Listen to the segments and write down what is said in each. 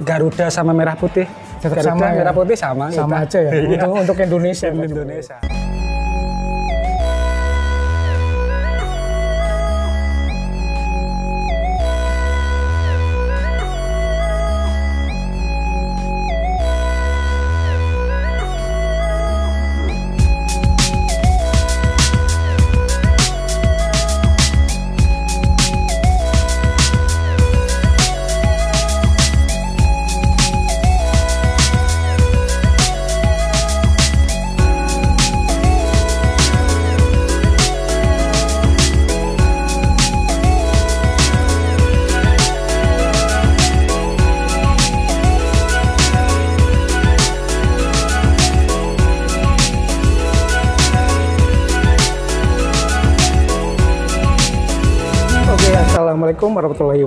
Garuda sama merah putih. Tetap Garuda sama ya? merah putih sama. Sama kita. aja ya. Iya. Untuk, untuk Indonesia. Indonesia.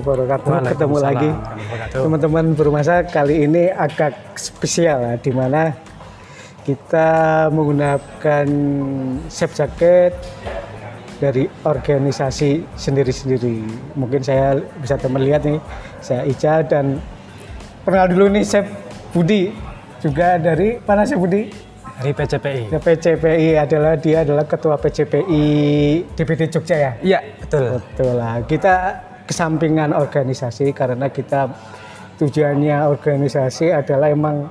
Wabarakatuh. Ketemu lagi teman-teman bermasa kali ini agak spesial ya, di mana kita menggunakan chef jacket dari organisasi sendiri-sendiri. Mungkin saya bisa teman lihat nih, saya Ica dan kenal dulu nih Chef Budi juga dari mana Chef Budi? Dari PCPI. PCPI adalah dia adalah ketua PCPI DPD Jogja ya. Iya, betul. Betul lah. Kita kesampingan organisasi karena kita tujuannya organisasi adalah emang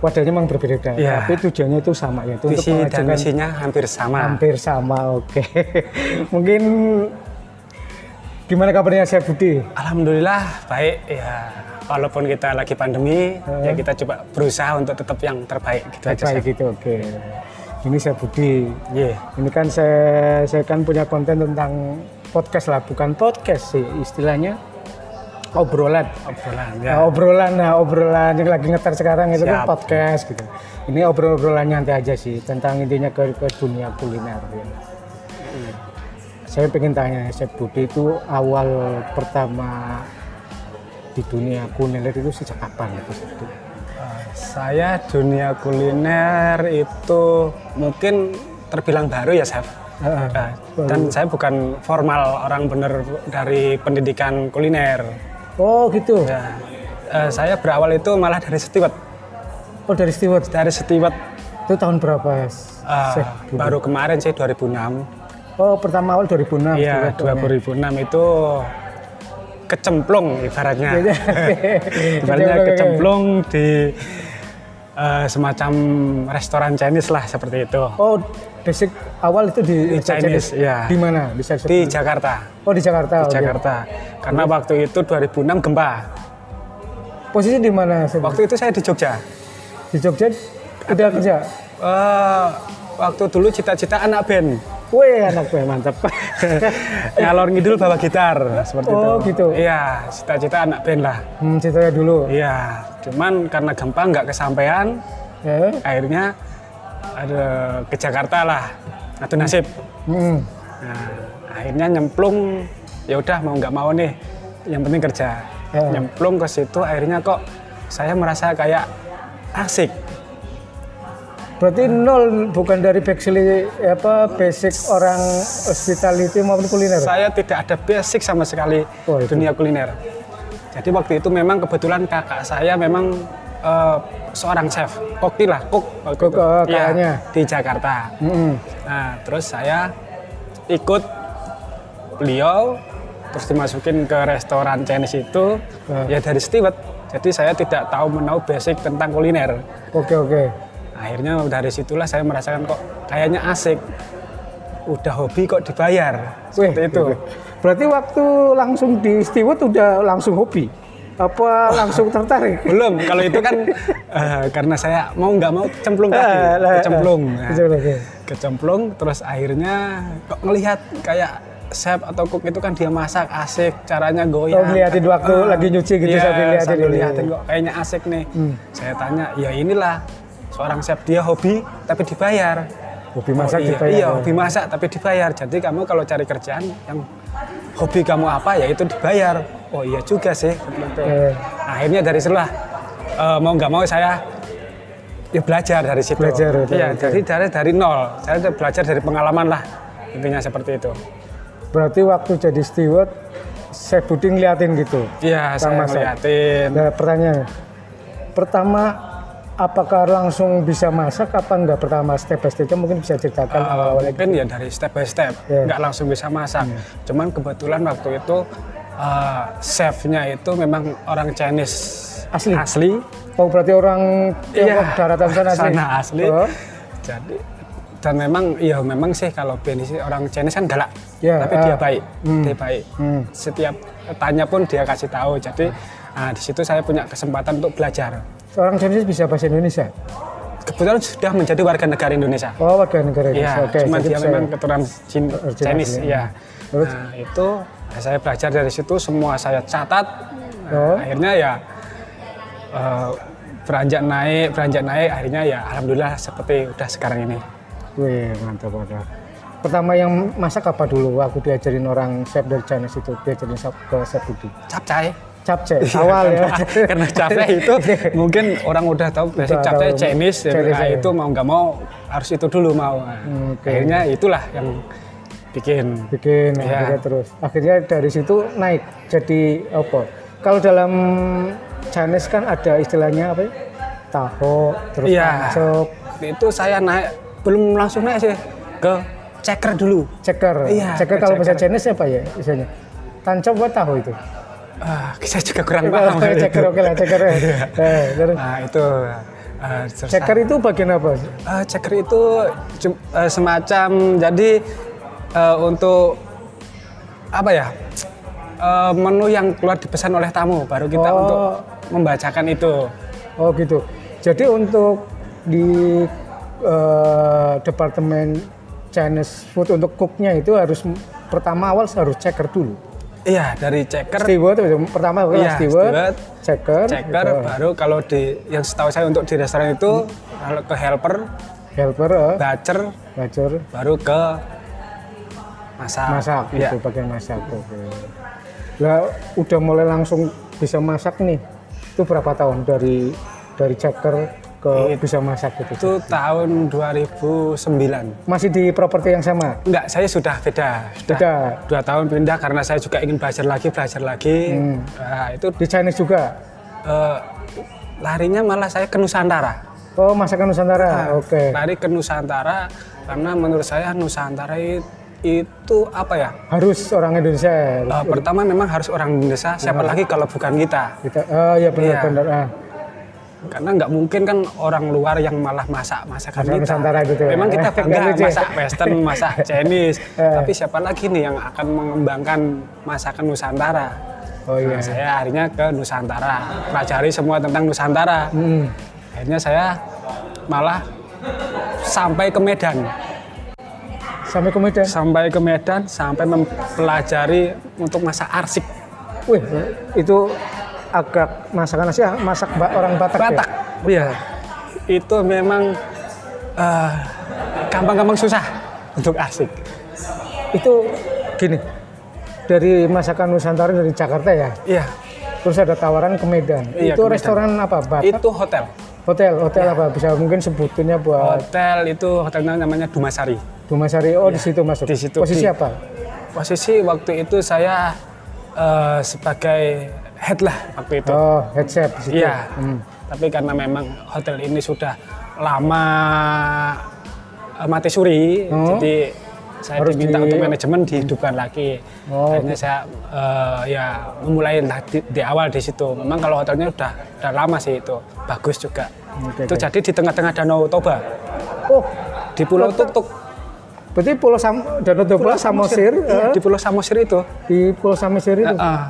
wadahnya memang berbeda, Iya. tapi tujuannya itu sama ya. Itu untuk Visi dan misinya hampir sama. hampir sama. Oke. Mungkin gimana kabarnya Chef Budi? Alhamdulillah baik ya. Walaupun kita lagi pandemi, ya kita coba berusaha untuk tetap yang terbaik gitu aja. Baik Chef. gitu. Oke. Ini Chef Budi. Iya. Ini kan saya saya kan punya konten tentang podcast lah, bukan podcast sih istilahnya obrolan. Obrolan Nah, ya. obrolan, nah obrolan yang lagi ngetar sekarang itu kan podcast gitu. Ini obrol-obrolan nyantai aja sih tentang intinya ke, ke dunia kuliner. Ya. Saya pengen tanya, Chef Budi itu awal pertama di dunia kuliner itu sejak kapan itu? Eh, Saya dunia kuliner itu mungkin terbilang baru ya, Chef. Heeh. Nah, dan saya bukan formal orang bener dari pendidikan kuliner. Oh gitu. Ya, eh, saya berawal itu malah dari steward. Oh dari steward. Dari steward Itu tahun berapa? Chef Budi? baru kemarin sih 2006. Oh pertama awal 2006. Iya, steward. 2006 itu kecemplung ibaratnya. Iya, ibaratnya Kecemplung, kecemplung di eh, semacam restoran Chinese lah seperti itu. Oh basic awal itu di, Di Chinese, iya. Di mana? Disebut? Di Jakarta. Oh di Jakarta. Di oke. Jakarta. Karena waktu itu 2006 gempa. Posisi di mana? Waktu itu saya di Jogja. Di Jogja udah kerja. Eh, waktu dulu cita-cita anak band. Wih anak gue mantap. Ngalor ngidul bawa gitar seperti Oh, itu. gitu. Iya, cita-cita anak band lah. hmm, ceritanya dulu. Iya, cuman karena gempa nggak kesampaian, Ya. akhirnya ada ke Jakarta lah. Adu nasib. Hmm. Nah, akhirnya nyemplung, ya udah mau nggak mau nih, yang penting kerja. Ya. Nyemplung ke situ, akhirnya kok saya merasa kayak asik. Berarti nol bukan dari basic apa basic orang hospitality maupun kuliner. Saya tidak ada basic sama sekali Oh, itu. dunia kuliner. Jadi waktu itu memang kebetulan kakak saya memang eh, seorang chef, koki lah, kok Kok, kakaknya. di Jakarta. Hmm. Nah, terus saya ikut beliau, terus dimasukin ke restoran Chinese itu, Ah. ya dari steward. Jadi saya tidak tahu menau basic tentang kuliner. Oke oke. Akhirnya dari situlah saya merasakan kok kayaknya asik. Udah hobi kok dibayar. Seperti Wih, itu. Berarti waktu langsung di steward udah langsung hobi? Apa langsung tertarik? Belum, kalau itu kan eh, karena saya mau nggak mau cemplung lah, kecemplung. Nah, kecemplung, oke. kecemplung, terus akhirnya kok ngelihat kayak chef atau cook itu kan dia masak asik, caranya goyang. Oh, ngeliatin waktu lagi nyuci gitu iya, sambil liatin sambil liatin kok kayaknya asik nih. Hmm. Saya tanya, ya inilah seorang chef dia hobi tapi dibayar. Hobi masak Oh, iya, dibayar. Iya, hobi masak tapi dibayar. Jadi kamu kalau cari kerjaan yang hobi kamu apa ya itu dibayar. Oh iya juga sih. Eh. Akhirnya dari situlah eh, mau nggak mau saya ya belajar dari situ. Belajar, Iya, betul. jadi dari dari nol. Saya belajar dari pengalaman lah intinya seperti itu. Berarti waktu jadi steward saya Budi ngeliatin gitu. Iya, saya ngeliatin. Nah, pertanyaan. Pertama, apakah langsung bisa masak apa enggak pertama step by step mungkin bisa ceritakan Uh, awal-awalnya mungkin ya dari step by step, Iya. nggak langsung bisa masak. Cuman kebetulan waktu itu uh, chefnya itu memang orang Chinese Asli? asli. oh berarti orang Tiongkok Iya, daratan sana asli sana asli. Oh, Jadi dan memang iya memang sih kalau Benny sih orang Chinese kan galak, Iya, tapi ah. dia baik, dia baik. hmm. Setiap tanya pun dia kasih tahu. Jadi ah, di situ saya punya kesempatan untuk belajar. orang Chinese bisa bahasa Indonesia Kebetulan sudah menjadi warga negara Indonesia. oh warga negara Indonesia Iya, oke cuma jadi dia memang keturunan Chinese, ya. Nah, itu ya saya belajar dari situ, semua saya catat. Nah, Oh. Akhirnya ya eh, beranjak naik, beranjak naik, akhirnya ya alhamdulillah seperti udah sekarang ini. Wih, mantap mantap. Pertama yang masak apa dulu? Aku diajarin orang chef dari Chinese itu, diajarin sap- ke chef Budi. Capcay. Capcay, awal ya. Karena, capcay itu mungkin orang udah tahu basic Udah capcay. Chinese, Chinese, nah, ya. itu mau nggak mau harus itu dulu mau. Nah, oke. Akhirnya itulah yang bikin. Bikin Iya. akhirnya terus. Akhirnya dari situ naik jadi apa? Kalau dalam Chinese kan ada istilahnya apa ya? Taho, terus Iya. pancok, Itu saya naik belum langsung naik sih ke checker dulu. ceker. Iya, ceker ke kalau bahasa ceker. Chinese apa ya istilahnya? Tancok apa tahu itu? Ah, saya juga kurang paham. Itu. ceker oke lah ceker. ya. Eh, terus Nah itu uh, ceker itu bagian apa? Eh, checker itu cum- eh, semacam jadi eh, untuk apa ya eh, menu yang keluar dipesan oleh tamu baru kita Oh. untuk membacakan itu. Oh gitu. Jadi untuk di eh, departemen Chinese food untuk cooknya itu harus pertama awal harus checker dulu. Iya dari checker, Steward pertama Iya, steward, steward, checker, checker gitu. baru kalau di yang setahu saya untuk di restoran itu kalau ke helper, helper, eh, batcher, baru ke masak. masak Iya. gitu bagian masak. Oke. Lah udah mulai langsung bisa masak nih. Itu berapa tahun dari dari checker ke bisa masak gitu? Itu tahun 2009. Masih di properti yang sama? Enggak, saya sudah beda. Sudah Beda. dua tahun pindah karena saya juga ingin belajar lagi, belajar lagi. Hmm. Nah, itu Di Chinese juga? eh, larinya malah saya ke Nusantara. Oh masakan Nusantara, oke. Lari ke Nusantara karena menurut saya Nusantara i- itu apa ya? Harus orang Indonesia. Eh, pertama memang harus orang Indonesia, siapa lagi kalau bukan kita? Kita, oh iya Iya. benar-benar. Ah. Karena nggak mungkin kan orang luar yang malah masak masakan kita. Nusantara gitu ya. Memang kita bangga ya. masak Western, masak Chinese. Eh. Tapi siapa lagi nih yang akan mengembangkan masakan Nusantara? Oh iya. Nah, saya akhirnya ke Nusantara, pelajari semua tentang Nusantara. Hmm. Akhirnya saya malah sampai ke Medan, Sampai ke Medan. sampai ke Medan, sampai mempelajari untuk masak arsik. Wih, itu agak masakan Asia, masak orang Batak, Batak, ya? iya. Itu memang eh, gampang-gampang susah untuk arsik. Itu gini, dari masakan Nusantara dari Jakarta ya, Iya, terus ada tawaran ke Medan. Iya, itu ke Medan. restoran apa? Batak? itu hotel. Hotel, hotel Iya. apa? Bisa mungkin sebutinnya buat Hotel itu hotelnya namanya Dumasari. Dumasari. Oh, di situ masuk. Di situ. Posisi Di- apa? Posisi waktu itu saya eh, sebagai head lah waktu itu. Oh, head chef di situ. Iya. Hmm. Tapi karena memang hotel ini sudah lama eh, mati suri, Oh. jadi saya Harus diminta di- untuk manajemen dihidupkan lagi. Oh, Akhirnya saya eh, ya memulai di, di awal di situ. Memang kalau hotelnya udah udah lama sih itu, bagus juga. Oke, itu oke. jadi di tengah-tengah Danau Toba, Oh, di Pulau Tuk-Tuk. berarti Pulau Sam Danau Toba, Samosir, Iya, eh, di Pulau Samosir itu. di Pulau Samosir itu. Heeh.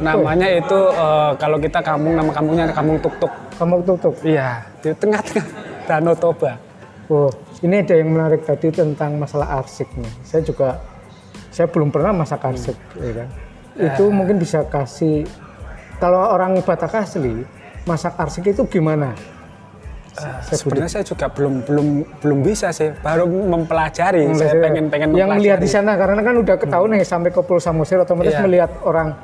namanya itu eh, kalau kita kampung nama kampungnya kampung Tuk-Tuk. Kamu tutup. Iya, di tengah-tengah Danau Toba. Oh, ini ada yang menarik tadi tentang masalah arsik nih. Saya juga, saya belum pernah masak arsik, ya kan. Itu mungkin bisa kasih, kalau orang Batak asli, masak arsik itu gimana? Eh, sebenarnya saya juga belum belum belum bisa sih, baru mempelajari. saya Melihat- pengen pengen yang melihat di sana karena kan udah ketahuan nih sampai ke Pulau Samosir otomatis Iya. melihat orang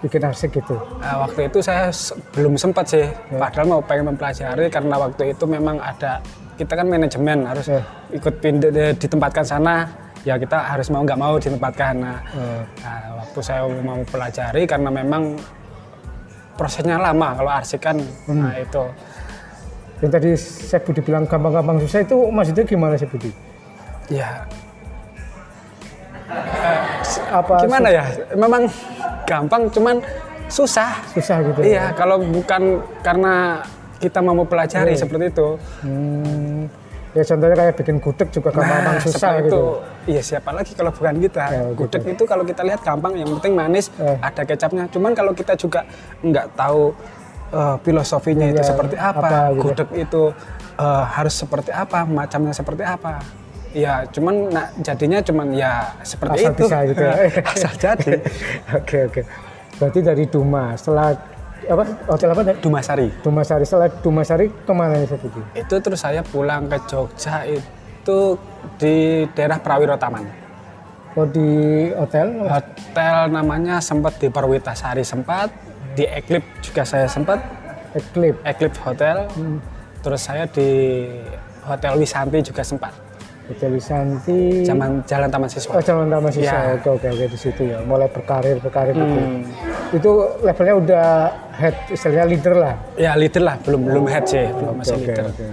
bikin arsik gitu. Nah, waktu itu saya belum sempat sih, padahal mau pengen mempelajari karena waktu itu memang ada kita kan manajemen harus Ya. ikut pindah ditempatkan sana ya kita harus mau nggak mau ditempatkan. Nah, Oh. nah, waktu saya mau pelajari karena memang prosesnya lama kalau arsik kan, Hmm. nah itu Yang tadi saya Budi bilang gampang-gampang susah itu maksudnya gimana sih Budi? ya Apa gimana ya? Memang gampang, cuman susah. susah gitu? Iya, kalau bukan karena kita mau pelajari seperti itu. Hmm, ya contohnya kayak bikin gudeg juga gampang-gampang susah seperti gitu. itu. Iya, siapa lagi kalau bukan kita. Ya, gitu. Gudeg itu kalau kita lihat gampang, yang penting manis, Eh. ada kecapnya. Cuman kalau kita juga nggak tahu eh, filosofinya itu Iya, seperti apa, apa gitu. gudeg itu eh, harus seperti apa, macamnya seperti apa. Ya, cuman nah, jadinya cuman ya seperti Asal itu. bisa gitu ya. Asal jadi. Oke oke. Berarti dari Duma setelah apa hotel apa tadi? Dumasari. Dumasari setelah Dumasari ke mana nih Budi? Itu terus saya pulang ke Jogja itu di daerah Prawiro Taman. Oh di hotel? Hotel namanya sempat di Perwitasari sempat, di Eclipse juga saya sempat, Eclipse. Eclipse Hotel. Terus saya di Hotel Wisanti juga sempat. Hotel Wisanti. Zaman Jalan Taman Siswa. Oh calon taman siswa. Ya. Oke oke oke di situ ya. Mulai berkarir berkarir gitu. Hmm. Itu levelnya udah head istilahnya leader lah. Ya leader lah, belum belum head sih, belum masih Oke, leader. oke.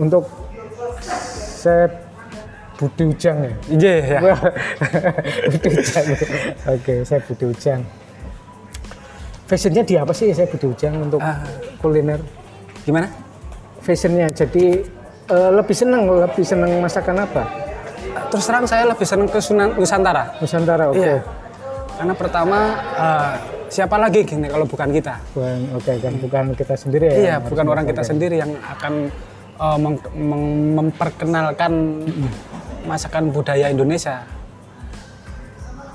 Untuk saya Budi Ujang ya. Iya, ya. Budi Ujang. Oke, saya Budi Ujang. Fashionnya di apa sih saya Budi Ujang untuk Ah. kuliner? Gimana? Fashionnya jadi eh, lebih seneng, lebih seneng masakan apa? Terus terang saya lebih senang ke Sunan Nusantara. Nusantara, oke. Iya. Karena pertama eh, siapa lagi gini kalau bukan kita? Bukan, oke kan bukan kita sendiri ya. Iya, bukan orang kita sendiri yang akan eh, meng- meng- memperkenalkan masakan budaya Indonesia.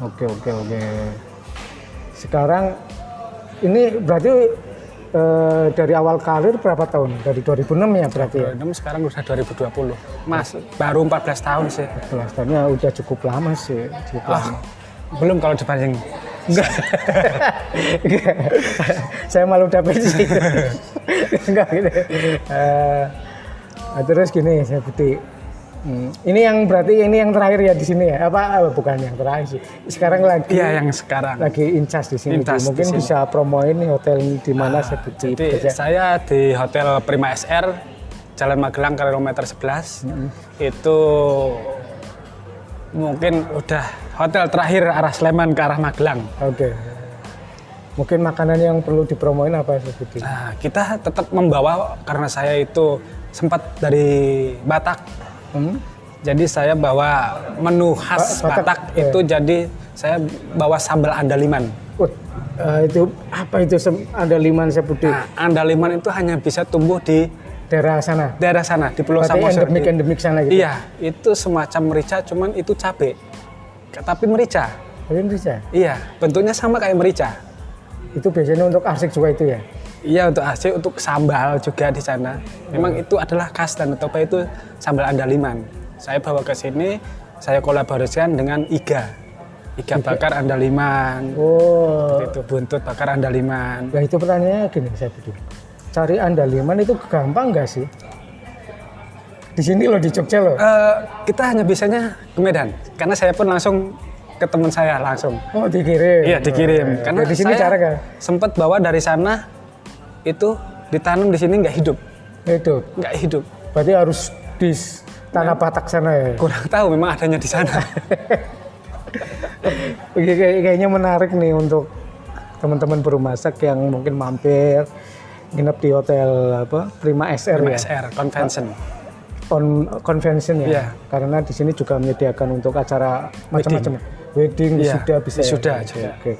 Oke oke oke. Sekarang ini berarti eh, dari awal karir berapa tahun? Dari 2006 ya berarti ya? Random sekarang udah 2020. Mas, baru 14 tahun sih. Belas tahunnya udah cukup lama sih. Cukup Ah, lama. belum kalau dibanding. Enggak. Saya malu udah pensiun. Enggak gitu. Nah, terus gini saya Budi. Hmm, ini yang berarti ini yang terakhir ya di sini ya? Apa bukan yang terakhir sih? Sekarang lagi Iya, yang sekarang. lagi incas di sini. Incas di Mungkin sini. Ah, bisa promoin hotel di mana saya Budi Jadi bekerja. saya di Hotel Prima SR Jalan Magelang kilometer 11. Itu mungkin udah hotel terakhir arah Sleman ke arah Magelang. Oke. Mungkin makanan yang perlu dipromoin apa Budi? Nah, kita tetap membawa karena saya itu sempat dari Batak. Hmm? Jadi saya bawa menu khas Ba- Batak, Batak, itu jadi saya bawa sambal andaliman. Eh, itu apa itu sem- ada liman saya Budi Nah, andaliman itu hanya bisa tumbuh di daerah sana. daerah sana di Pulau Samosir. endemik endemik sana gitu. Iya, itu semacam merica, cuman itu cabe. Tapi merica. Tapi bisa. Iya, bentuknya sama kayak merica. Itu biasanya untuk arsik juga itu ya. Iya untuk AC, untuk sambal juga di sana. Memang itu adalah khas dan Toba itu sambal andaliman. Saya bawa ke sini, saya kolaborasikan dengan Iga. Iga bakar andaliman. Oh, Itu buntut bakar andaliman. nah itu pertanyaannya gini saya Budi. Cari andaliman itu gampang nggak sih? Di sini loh di Jogja loh. Eh, kita hanya bisanya ke Medan, karena saya pun langsung ke teman saya langsung. Oh dikirim. Iya dikirim. Oh, Karena di sini saya cara kan? sempat bawa dari sana itu ditanam di sini nggak hidup, Itu. nggak hidup. Berarti harus di tanah Batak sana ya. Kurang tahu memang adanya di sana. Kayaknya menarik nih untuk teman-teman perumasak yang mungkin mampir nginep di hotel apa Prima SR ya. MSR Convention. on convention ya. Iya. Karena di sini juga menyediakan untuk acara macam-macam. Wedding, Iya, wisuda bisa. ya? Oke, juga. Oke.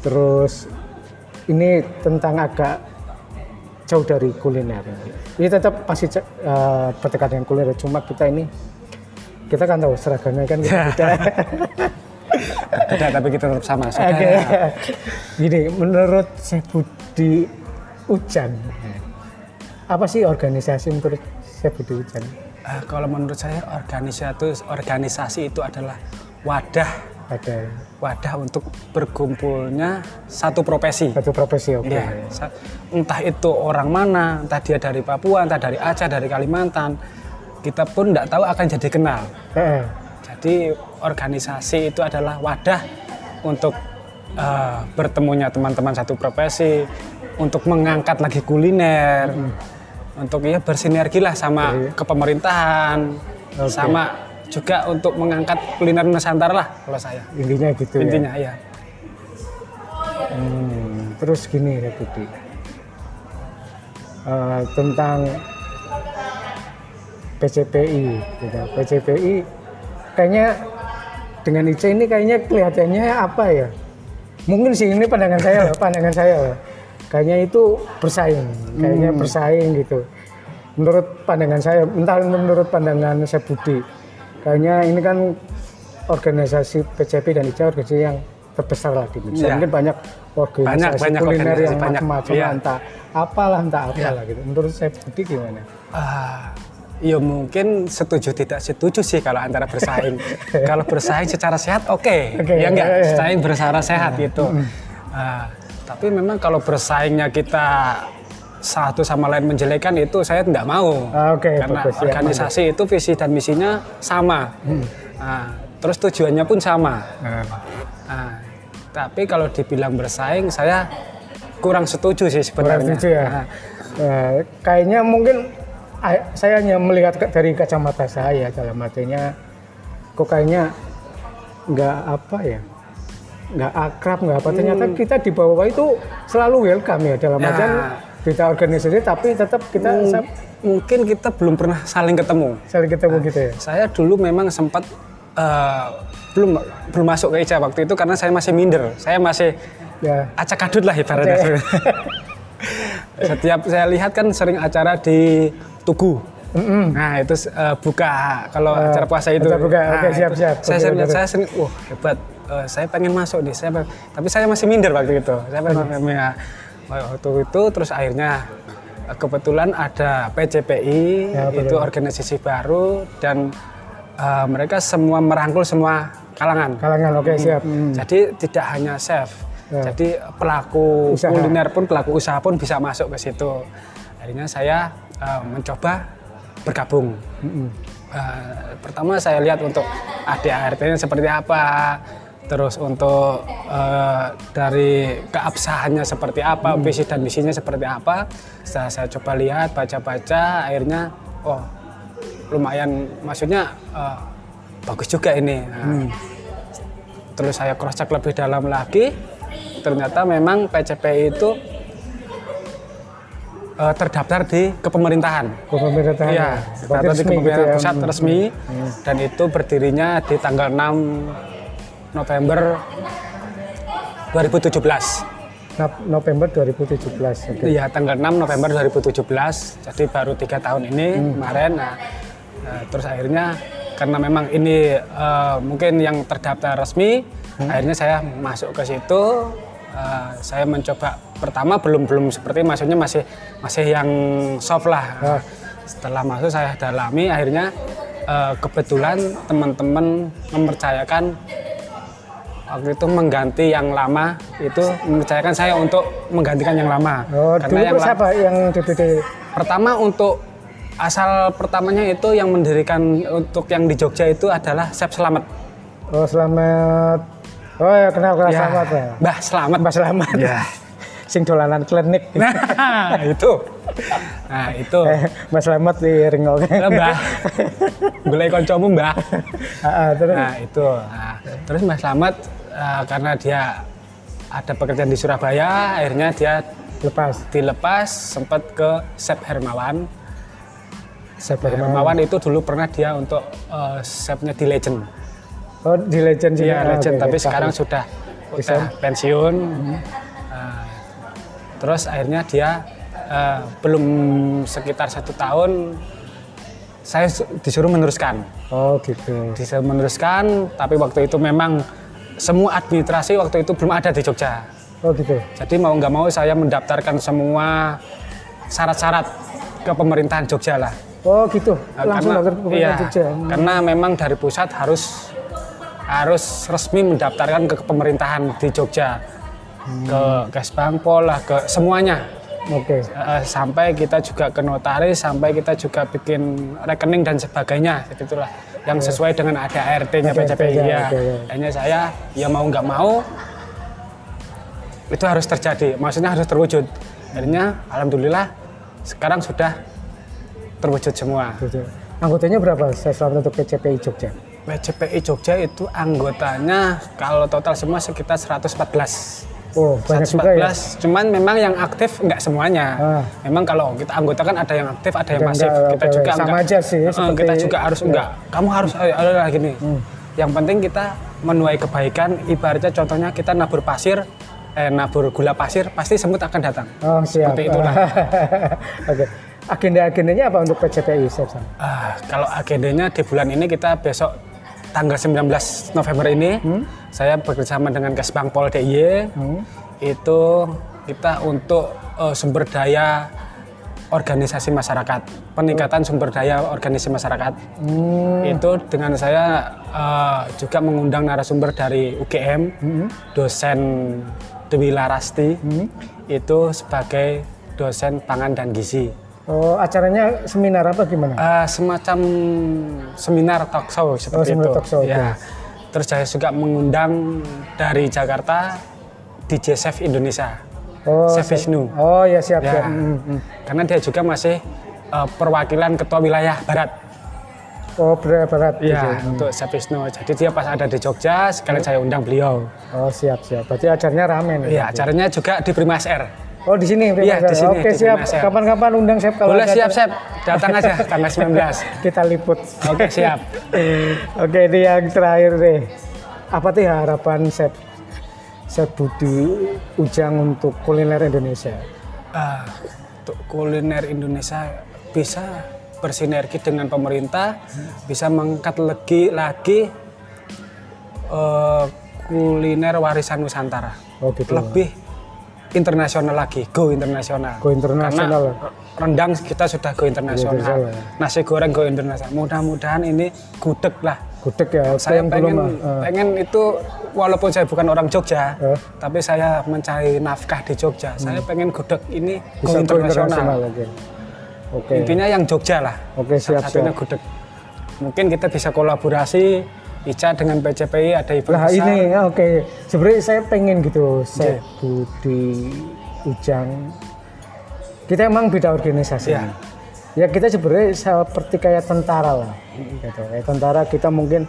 Terus ini tentang agak jauh dari kuliner. Ini tetap pasti eh, berdekatan dengan kuliner. Cuma kita ini kita kan tahu seragamnya kan Iya. beda. Beda tapi kita tetap sama. Oke. saudara. Gini, menurut Syekh Budi Ujan, apa sih organisasi menurut Syekh Budi Ujan? Eh, kalau menurut saya organisasi organisasi itu adalah wadah Ada wadah untuk berkumpulnya satu profesi. satu profesi, oke. Iya, sa- entah itu orang mana, entah dia dari Papua, entah dari Aceh, dari Kalimantan, kita pun tidak tahu akan jadi kenal. Heeh. Jadi organisasi itu adalah wadah untuk uh, bertemunya teman-teman satu profesi, untuk mengangkat lagi kuliner, untuk ya bersinergi lah sama Iya. kepemerintahan, Oke. sama juga untuk mengangkat kuliner Nusantara lah kalau saya. Intinya gitu ya. Intinya ya. Hmm, terus gini ya Budi. Eh, tentang PCPI, gitu. PCPI kayaknya dengan Ica ini kayaknya kelihatannya apa ya? Mungkin sih ini pandangan saya, loh, pandangan saya. loh. Kayaknya itu bersaing, kayaknya bersaing gitu. Menurut pandangan saya, entah menurut pandangan saya Budi, kayaknya ini kan organisasi PCP dan ICA organisasi yang terbesar lah di Indonesia. Iya. Mungkin banyak organisasi Banyak, banyak kuliner organisasi, yang banyak. macam-macam Iya. entah apalah entah apalah gitu. Menurut saya Budi gimana? Ah, ya mungkin setuju tidak setuju sih kalau antara bersaing. kalau bersaing secara sehat oke, Oke, ya enggak, iya, iya. bersaing secara sehat gitu. Ah, tapi memang kalau bersaingnya kita satu sama lain menjelekan itu saya tidak mau. Ah, oke, Karena bagus, ya, organisasi itu visi dan misinya sama. Ah, terus tujuannya pun sama. Ah, tapi kalau dibilang bersaing saya kurang setuju sih Kurang sebenarnya. setuju ya. Ah, Eh, kayaknya mungkin ay- saya hanya melihat dari kacamata saya dalam artinya kok kayaknya nggak apa ya nggak akrab nggak apa ternyata kita di bawah itu selalu welcome ya dalam Hmm. Ya. Kita organisasi tapi tetap kita Hmm. sa- mungkin kita belum pernah saling ketemu. saling ketemu gitu ya Saya dulu memang sempat eh, belum belum masuk ke ICA waktu itu karena saya masih minder. Saya masih ya acak adut lah ibaratnya. Oke. Setiap saya lihat kan sering acara di Tugu. Nah itu eh, buka kalau Eh, acara puasa itu. acara buka. Nah, Oke, siap, itu siap. Saya, Oke, saya, saya sering, wah hebat. Eh, saya pengen masuk nih. Saya, pengen- tapi saya masih minder waktu itu. Saya pengen ya, waktu itu terus akhirnya kebetulan ada PCPI Ya, itu organisasi baru dan eh, mereka semua merangkul semua kalangan. kalangan oke siap Jadi tidak hanya chef, Ya. jadi pelaku Usaha. kuliner pun pelaku usaha pun bisa masuk ke situ. Akhirnya saya eh, mencoba bergabung. Eh, pertama saya lihat untuk ADART-nya seperti apa, terus untuk eh, dari keabsahannya seperti apa, visi dan misinya seperti apa. Setelah saya coba lihat, baca-baca, akhirnya oh lumayan, maksudnya eh, bagus juga ini. Nah, terus saya cross check lebih dalam lagi ternyata memang PCPI itu eh, terdaftar di kepemerintahan pemerintahan Iya, terdaftar di resmi kepemerintahan gitu ya. pusat Hmm. resmi dan itu berdirinya di tanggal 6 November 2017 Nop- November 2017 oke Iya, tanggal 6 November 2017. Jadi baru tiga tahun ini kemarin. Nah, eh, terus akhirnya karena memang ini eh, mungkin yang terdaftar resmi, akhirnya saya masuk ke situ. Eh, saya mencoba pertama belum belum seperti maksudnya masih masih yang soft lah. Ah. Setelah masuk saya dalami, akhirnya eh, kebetulan teman-teman mempercayakan waktu itu mengganti yang lama itu mempercayakan saya untuk menggantikan yang lama. Oh dulu yang siapa yang DPD pertama untuk asal pertamanya itu yang mendirikan untuk yang di Jogja itu adalah Chef Selamat. Oh selamat. Oh ya kenal kenal Ya, selamat ya. Mbah Selamat. Mbak Selamat. Ya. sing dolanan klinik. Nah itu. Nah itu. Eh, Mas Selamat di Ringok. Mbah. Boleh koncomu Mbah. Ah, ah, terus? Nah itu. Nah, terus Mbak Slamet eh, karena dia ada pekerjaan di Surabaya, akhirnya dia lepas dilepas sempat ke Chef Hermawan. saya Chef Hermawan itu dulu pernah dia untuk eh, chefnya di Legend. Oh di Legend juga. Iya Legend, oke, tapi oke. sekarang sudah Resign. udah pensiun. Nah, terus akhirnya dia eh, belum sekitar satu tahun saya su- disuruh meneruskan. Oh gitu. bisa meneruskan tapi waktu itu memang semua administrasi waktu itu belum ada di Jogja Oh gitu. jadi mau nggak mau saya mendaftarkan semua syarat-syarat ke pemerintahan Jogja lah Oh gitu. Nah, Langsung karena, daftar ke iya, Jogja. karena memang dari pusat harus harus resmi mendaftarkan ke pemerintahan di Jogja ke Kesbangpol lah ke semuanya Oke. Eh, sampai kita juga ke notaris, sampai kita juga bikin rekening dan sebagainya, itulah. Yang sesuai dengan ada ART-nya Ada PCPI ART-nya, ya. oke. Hanya saya ya mau nggak mau itu harus terjadi, maksudnya harus terwujud. Akhirnya alhamdulillah sekarang sudah terwujud semua. Anggotanya berapa saya selamat untuk PCPI Jogja? PCPI Jogja itu anggotanya kalau total semua sekitar 114. Oh, banyak juga ya. 114. Cuman memang yang aktif nggak semuanya. Ah. Memang kalau kita anggota kan ada yang aktif, ada yang Ada pasif. enggak, Kita oke, juga sama enggak. aja sih, Eh, seperti- kita juga harus ya. enggak. Kamu harus ayo, ayo lah gini. Hmm. Yang penting kita menuai kebaikan. Ibaratnya contohnya kita nabur pasir, eh nabur gula pasir, pasti semut akan datang. Oh, siap. Seperti itulah. Oke. Agenda-agendanya apa untuk PCPI, Chef Sam? Ah, kalau agendanya di bulan ini kita besok tanggal 19 November ini saya bekerjasama dengan Kesbang Pol DIY Hmm. itu kita untuk eh, sumber daya organisasi masyarakat peningkatan sumber daya organisasi masyarakat. Hmm. itu dengan saya eh, juga mengundang narasumber dari UGM dosen Dewi Larasti. Itu sebagai dosen pangan dan gizi Oh, acaranya seminar apa gimana? Eh, semacam seminar talk show seperti seminar itu. talk show, ya. Terus saya juga mengundang dari Jakarta DJ Chef Indonesia, Oh, Chef. Wisnu. Oh, ya siap, Ya. siap. Hmm, hmm. Karena dia juga masih eh, perwakilan ketua wilayah Barat. Oh, berat berat. Ya, gitu. untuk Chef Wisnu. Jadi dia pas ada di Jogja, sekalian saya undang beliau. Oh, siap, siap. Berarti acaranya rame nih. Iya, acaranya juga di Primas Air. Oh, di sini. Iya, di sini, Oke, di siap. Kapan-kapan undang Chef kalau Boleh siap. Chef. Datang aja tanggal 19. Kita liput. Oke, siap. Oke, ini yang terakhir deh. Apa tuh harapan Chef Chef Budi Ujang untuk kuliner Indonesia? Ah, untuk kuliner Indonesia bisa bersinergi dengan pemerintah, bisa mengangkat lagi lagi eh, kuliner warisan Nusantara. Oh, gitu. Lebih internasional lagi, go internasional. Go internasional. Karena rendang kita sudah go internasional. internasional. Nasi goreng go internasional. Mudah-mudahan ini gudeg lah. Gudeg ya, Saya yang pengen, belum, eh, pengen itu walaupun saya bukan orang Jogja, Eh. tapi saya mencari nafkah di Jogja. Saya pengen gudeg ini Hmm. bisa go internasional. oke. Oke. Intinya yang Jogja lah. Oke, siap, Satunya siap. gudeg. Mungkin kita bisa kolaborasi Ica dengan PCPI ada event Nah besar. ini ya, oke. Sebenarnya saya pengen gitu, Chef Budi Ujang. Kita emang beda organisasi. Iya. Ya kita sebenarnya seperti kayak tentara lah. Gitu. Kayak tentara kita mungkin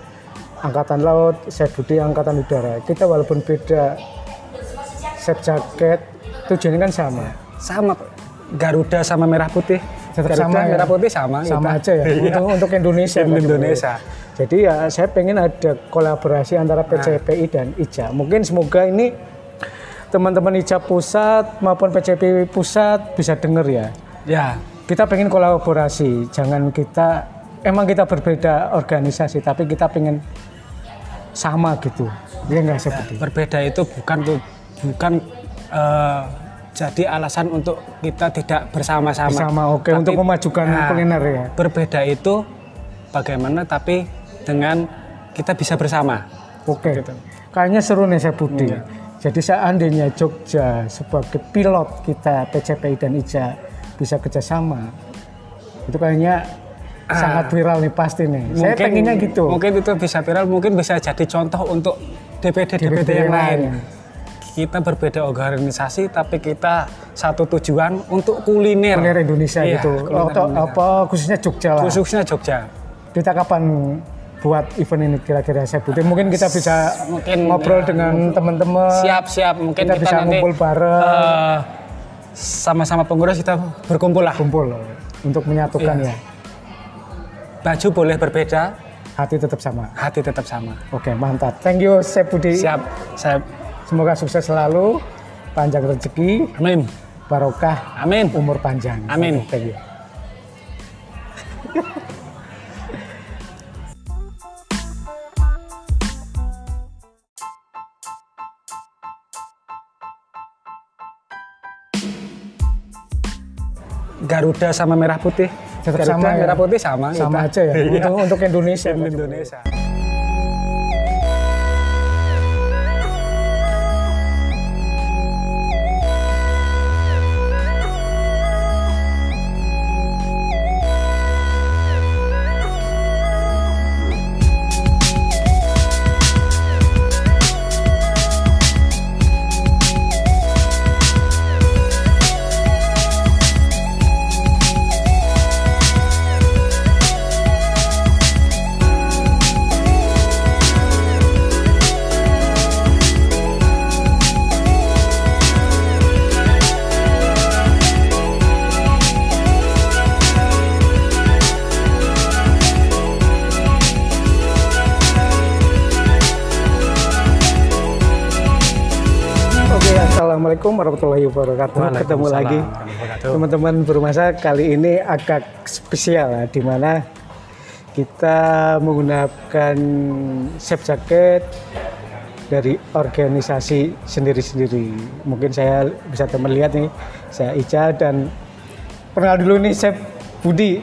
angkatan laut, Chef Budi angkatan udara. Kita walaupun beda chef jaket, tujuannya kan sama. sama Pak. Garuda sama merah putih. Tetap Garuda sama ya? merah putih sama. Sama kita. aja ya. Iya. Untuk, untuk Indonesia. Untuk kan Indonesia. sebenarnya. Jadi ya saya pengen ada kolaborasi antara PCPI dan IJA. Mungkin semoga ini teman-teman IJA pusat maupun PCPI pusat bisa denger ya. Ya, Kita pengen kolaborasi, jangan kita emang kita berbeda organisasi, tapi kita pengen sama gitu. Dia nggak seperti. berbeda itu bukan tuh bukan eh, jadi alasan untuk kita tidak bersama-sama. Sama oke Tapi- untuk memajukan Nah, kuliner ya. Berbeda itu bagaimana tapi dengan kita bisa bersama. Oke. Gitu. Kayaknya seru nih saya Budi. Jadi seandainya Jogja sebagai pilot kita PCPI dan IJA bisa kerjasama, itu kayaknya sangat viral nih pasti nih. saya pengennya gitu. Ah. Mungkin itu bisa viral, mungkin bisa jadi contoh untuk DPD DPD, yang lain. Kita berbeda organisasi tapi kita satu tujuan untuk kuliner. Kuliner Indonesia Iya, gitu. kuliner Atau Indonesia. apa khususnya Jogja lah. Khususnya Jogja. Kita kapan buat event ini kira-kira saya Budi? Mungkin kita bisa Mungkin, ngobrol ya, dengan teman-teman. Siap siap mungkin Kita kita, bisa nanti ngumpul bareng. eh, sama-sama pengurus kita berkumpul lah. kumpul untuk menyatukan Iya. ya. Baju boleh berbeda, Hati tetap sama. hati tetap sama. Oke, mantap. Thank you, Chef Budi. Siap, saya Semoga sukses selalu, panjang rezeki, amin, barokah, amin. umur panjang. Amin. Thank you. Garuda sama merah putih. Tetap Garuda sama ya? merah putih sama. Sama kita. aja ya, untuk, untuk Indonesia. Indonesia. Wabarakatuh. Ketemu lagi teman-teman bermasak kali ini agak spesial ya, di mana kita menggunakan chef jacket dari organisasi sendiri-sendiri. Mungkin saya bisa teman lihat nih, saya Ica dan kenal dulu nih Chef Budi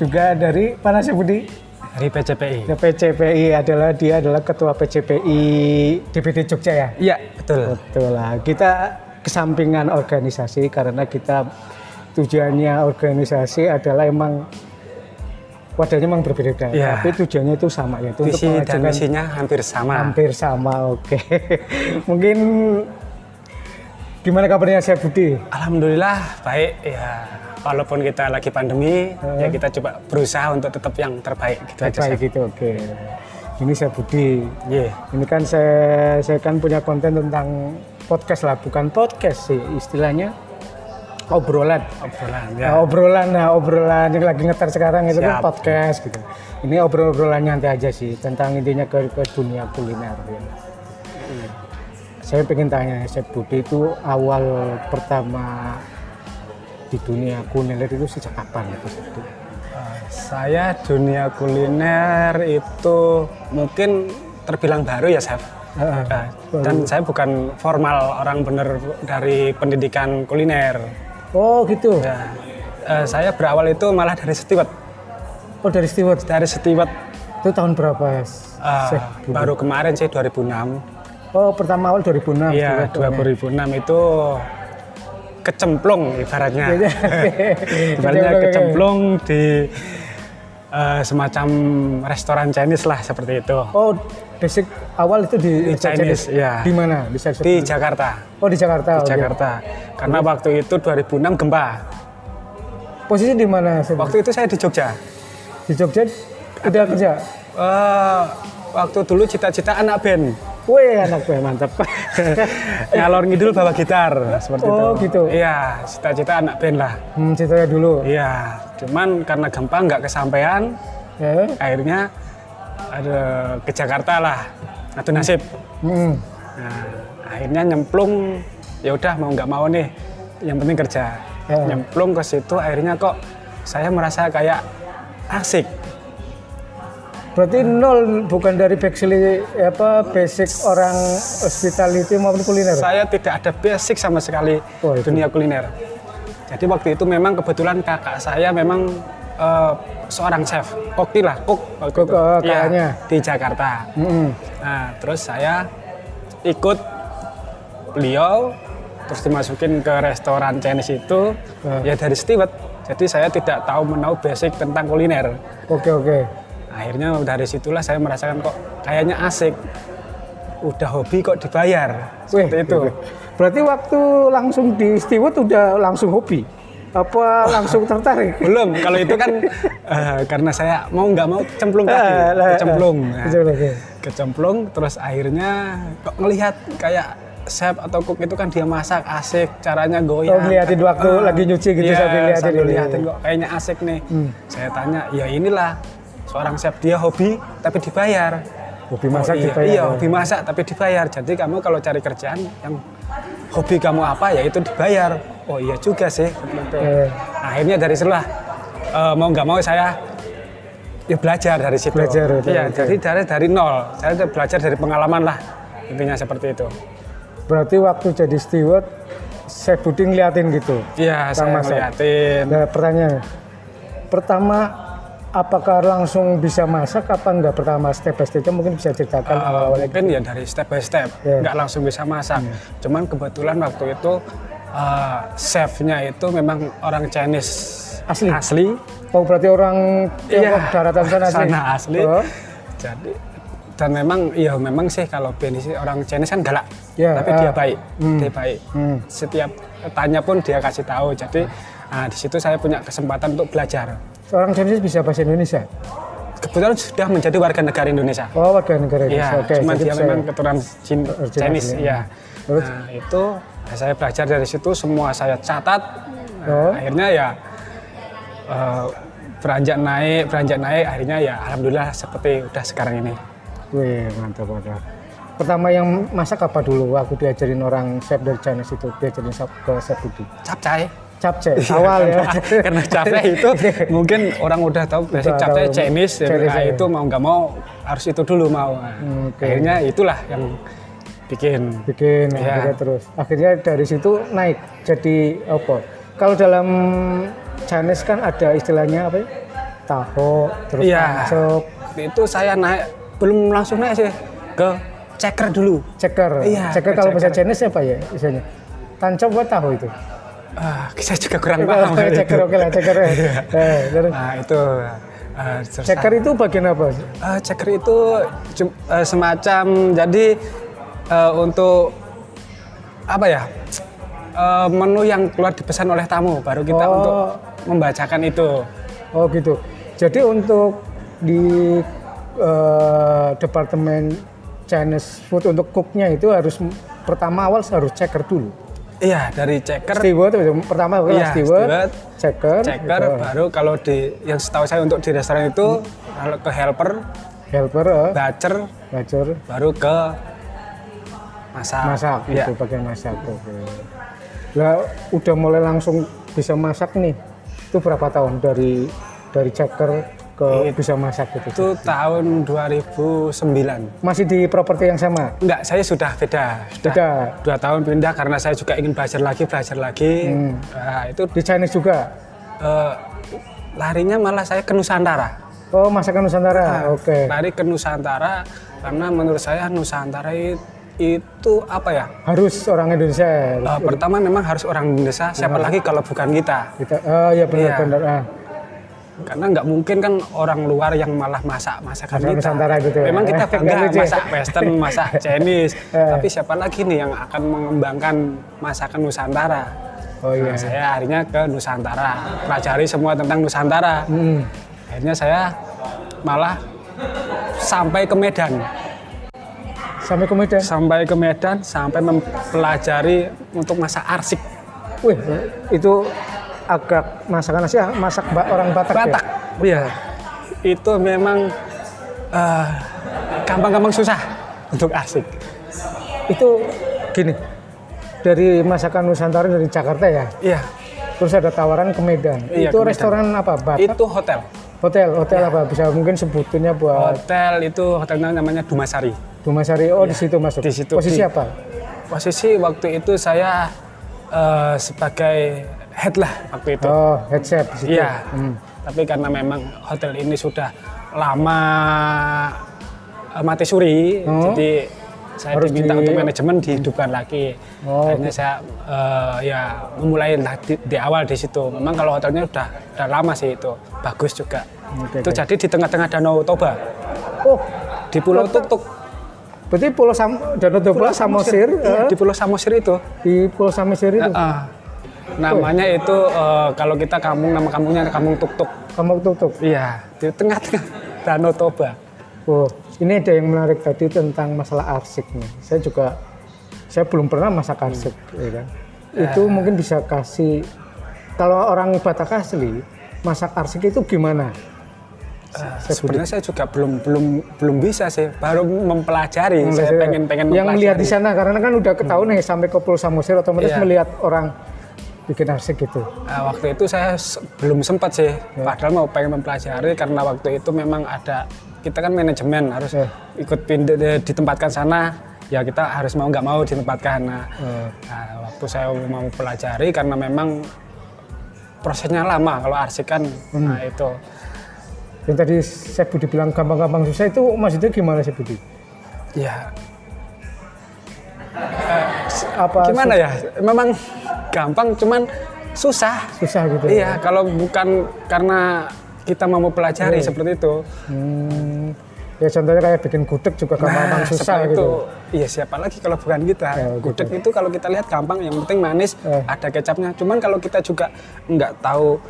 juga dari mana Chef Budi? Dari PCPI. Ya, PCPI adalah dia adalah ketua PCPI DPD Jogja ya. Iya, betul. Betul lah. Kita kesampingan organisasi karena kita tujuannya organisasi adalah emang wadahnya memang berbeda, Iya. tapi tujuannya itu sama yaitu untuk Visi dan mengajarkan misinya hampir sama. hampir sama. Oke, mungkin gimana kabarnya saya Budi? Alhamdulillah baik ya. Walaupun kita lagi pandemi, ya kita coba berusaha untuk tetap yang terbaik gitu aja. Baik Chef. gitu, oke. Ini saya Budi. Iya. Ini kan saya saya kan punya konten tentang podcast lah, bukan podcast sih istilahnya obrolan. Obrolan Ya. ya. obrolan, nah obrolan yang lagi ngetar sekarang itu kan podcast gitu. Ini obrol-obrolan nyantai aja sih tentang intinya ke, ke dunia kuliner. Ya. Saya pengen tanya, Chef Budi itu awal pertama di dunia kuliner itu sejak kapan itu? Eh, Saya dunia kuliner itu mungkin terbilang baru ya, Chef. Eh, Dan saya bukan formal orang bener dari pendidikan kuliner. Oh gitu. Ya. Eh, saya berawal itu malah dari setiwet. Oh dari steward. Dari setiwet Itu tahun berapa? Budi? baru kemarin sih 2006. Oh pertama awal 2006. Iya, steward. 2006 itu kecemplung ibaratnya. Iya. ibaratnya Kecemplung, kecemplung di eh, semacam restoran Chinese lah seperti itu. Oh basic awal itu di, Di Chinese, iya. Di mana? Di, Di? Jakarta. Oh di Jakarta. Di. Jakarta. Karena waktu itu 2006 gempa. Posisi di mana? Waktu itu saya di Jogja. Di Jogja udah kerja. Eh, waktu dulu cita-cita anak band. Wih anak gue mantap. Ngalor ngidul bawa gitar seperti Oh, itu. gitu. Iya, cita-cita anak band lah. hmm, ceritanya dulu. Iya, cuman karena gempa nggak kesampaian, Ya. akhirnya ada ke Jakarta lah. Atu nasib. Hmm. Nah, akhirnya nyemplung. Ya udah mau nggak mau nih, yang penting kerja. Ya. Nyemplung ke situ, akhirnya kok saya merasa kayak asik. Berarti nol bukan dari basic apa basic orang hospitality maupun kuliner. Saya tidak ada basic sama sekali Oh, itu. dunia kuliner. Jadi waktu itu memang kebetulan kakak saya memang eh, seorang chef, koki lah, kok Kok, eh, Iya, kakaknya. di Jakarta. Hmm. Nah, terus saya ikut beliau, terus dimasukin ke restoran Chinese itu, Ah. ya dari steward. Jadi saya tidak tahu menau basic tentang kuliner. Oke oke. Akhirnya dari situlah saya merasakan kok kayaknya asik. Udah hobi kok dibayar. Wih, Seperti itu. Berarti waktu langsung di steward udah langsung hobi? Apa langsung tertarik? Belum, kalau itu kan eh, karena saya mau nggak mau cemplung Ah, tadi, lah, kecemplung. Nah, Betul, oke. kecemplung, terus akhirnya kok ngelihat kayak chef atau cook itu kan dia masak asik, caranya goyang. Oh, ngeliatin waktu lagi nyuci gitu Iya, sambil liatin sambil liatin kok kayaknya asik nih. Saya tanya, ya inilah seorang chef dia hobi tapi dibayar. Hobi masak Oh, iya, dibayar. Iya, hobi masak tapi dibayar. Jadi kamu kalau cari kerjaan yang hobi kamu apa ya itu dibayar. Oh iya juga sih. akhirnya dari situlah eh, mau nggak mau saya ya belajar dari situ. Belajar, Iya, oke. jadi dari dari nol. Saya belajar dari pengalaman lah. Intinya seperti itu. Berarti waktu jadi steward, saya Budi ngeliatin gitu. Iya, saya ngeliatin. Nah, pertanyaan pertama apakah langsung bisa masak apa enggak pertama step by stepnya mungkin bisa ceritakan Eh, awal-awalnya mungkin ya dari step by step, Iya. nggak langsung bisa masak. Cuman kebetulan waktu itu eh, chefnya itu memang orang Chinese Asli? asli oh berarti orang Tiongkok daratan sana asli sana asli. Oh, Jadi dan memang iya memang sih kalau Ben sih orang Chinese kan galak, Ya, tapi ah. dia baik, dia baik. Hmm. Setiap tanya pun dia kasih tahu. Jadi nah, di situ saya punya kesempatan untuk belajar. Orang Chinese bisa bahasa Indonesia Kebetulan sudah menjadi warga negara Indonesia. oh warga negara Iya, Indonesia oke cuma dia memang keturunan Chin- Chinese, ya. ya. Terus? Nah, itu ya saya belajar dari situ semua saya catat. Nah, Oh. Akhirnya ya eh, beranjak naik, beranjak naik, akhirnya ya alhamdulillah seperti udah sekarang ini. Wih, mantap mantap. pertama yang masak apa dulu aku diajarin orang chef dari Chinese itu diajarin ke chef Budi Capcay. Capcay Iya, awal ya karena- capcay itu mungkin orang udah tahu basic capcay. Chinese, ya, Chinese, nah, ya. itu mau nggak mau harus itu dulu mau. Nah, oke. Akhirnya itulah yang bikin. bikin Iya. akhirnya terus akhirnya dari situ naik jadi apa kalau dalam Chinese kan ada istilahnya apa ya taho terus Iya. pancop Itu saya naik belum langsung naik sih ke checker dulu. ceker Iya, ceker ke kalau bahasa. Chinese apa ya istilahnya tancop apa tahu itu Ah, saya juga kurang paham. ceker itu. oke lah ceker Nah itu. terus ceker itu bagian apa Eh, checker itu eh, semacam jadi eh, untuk apa ya menu yang keluar dipesan oleh tamu baru kita Oh. untuk membacakan itu oh gitu jadi untuk di eh, departemen Chinese food untuk cooknya itu harus pertama awal harus ceker dulu iya dari checker steward itu pertama adalah Iya, steward, steward, checker, checker gitu. baru kalau di yang setahu saya untuk di restoran itu kalau ke helper helper, eh, batcher bacur, baru ke masak masak Iya. gitu bagian masak. Oke. Lah udah mulai langsung bisa masak nih. Itu berapa tahun dari dari checker ke bisa masak gitu? itu tahun 2009 Masih di properti yang sama? enggak saya sudah beda sudah Beda. dua tahun pindah karena saya juga ingin belajar lagi belajar lagi Hmm. Nah, itu Di Chinese juga? eh, larinya malah saya ke Nusantara Oh masakan. Nusantara, oke. lari ke Nusantara karena menurut saya Nusantara i- itu apa ya Harus orang Indonesia. Eh, pertama memang harus orang Indonesia siapa lagi kalau bukan kita Kita, oh ya Iya. benar-benar. Ah. Karena nggak mungkin kan orang luar yang malah masak masakan Masakan kita Nusantara gitu ya. memang kita bangga ya. masak Western masak Chinese Eh. tapi siapa lagi nih yang akan mengembangkan masakan Nusantara Oh iya. Nah, saya akhirnya ke Nusantara pelajari semua tentang Nusantara Hmm. akhirnya saya malah sampai ke Medan Sampai ke Medan. sampai ke Medan sampai mempelajari untuk masak arsik Wih, itu agak masakan Asia, masak ba- orang Batak. ya? Batak iya itu memang eh, gampang-gampang susah untuk arsik Itu gini, dari masakan Nusantara dari Jakarta ya, iya terus ada tawaran ke Medan. Iya, itu ke Medan. restoran apa? Batak? itu hotel Hotel, hotel Iya. apa? Bisa mungkin sebutannya buat hotel itu hotelnya namanya Dumasari Dumasari. Oh, di situ masuk. Di situ. Posisi Di- apa? posisi waktu itu saya eh, sebagai head lah waktu itu Oh, head chef di situ. Iya. Hmm. Tapi karena memang hotel ini sudah lama eh, mati suri, Oh. jadi saya Harus diminta di- untuk manajemen dihidupkan lagi. Oh, Akhirnya saya eh, ya memulai di, di awal di situ. Memang kalau hotelnya udah udah lama sih itu, bagus juga. Oke, itu oke. jadi di tengah-tengah Danau Toba, Oh, di Pulau Tuk Tuk. berarti Pulau Sam Danau Toba Samosir Iya, eh, di Pulau Samosir itu. di Pulau Samosir itu. Heeh. Namanya itu eh, kalau kita kampung nama kampungnya kampung Tuk Tuk. Kamu tutup. Iya, di tengah-tengah Danau Toba. Oh, ini ada yang menarik tadi tentang masalah arsik nih. Saya juga saya belum pernah masak arsik, ya kan. Itu mungkin bisa kasih kalau orang Batak asli masak arsik itu gimana? Eh, sebenarnya saya juga belum belum belum bisa sih, baru mempelajari. Yang saya saya- pengen pengen yang melihat di sana karena kan udah ketahuan nih sampai ke Pulau Samosir otomatis Iya. melihat orang bikin arsik gitu. Nah, waktu itu saya belum sempat sih, padahal mau pengen mempelajari karena waktu itu memang ada kita kan manajemen harus Ya. ikut pindah di- ditempatkan sana, ya kita harus mau nggak mau ditempatkan. Nah, Eh, nah, waktu saya mau pelajari karena memang prosesnya lama kalau arsik kan, nah itu. yang tadi saya Budi bilang gampang-gampang susah itu maksudnya gimana sih Budi? Ya Apa gimana ya? Memang gampang, cuman susah. susah gitu? Iya, kalau bukan karena kita mau pelajari Iya. seperti itu. Hmm, ya contohnya kayak bikin gudeg juga gampang-gampang susah seperti gitu. Itu, iya siapa lagi kalau bukan kita. Ya, gitu. Gudeg itu kalau kita lihat gampang, yang penting manis, Eh. ada kecapnya. Cuman kalau kita juga nggak tahu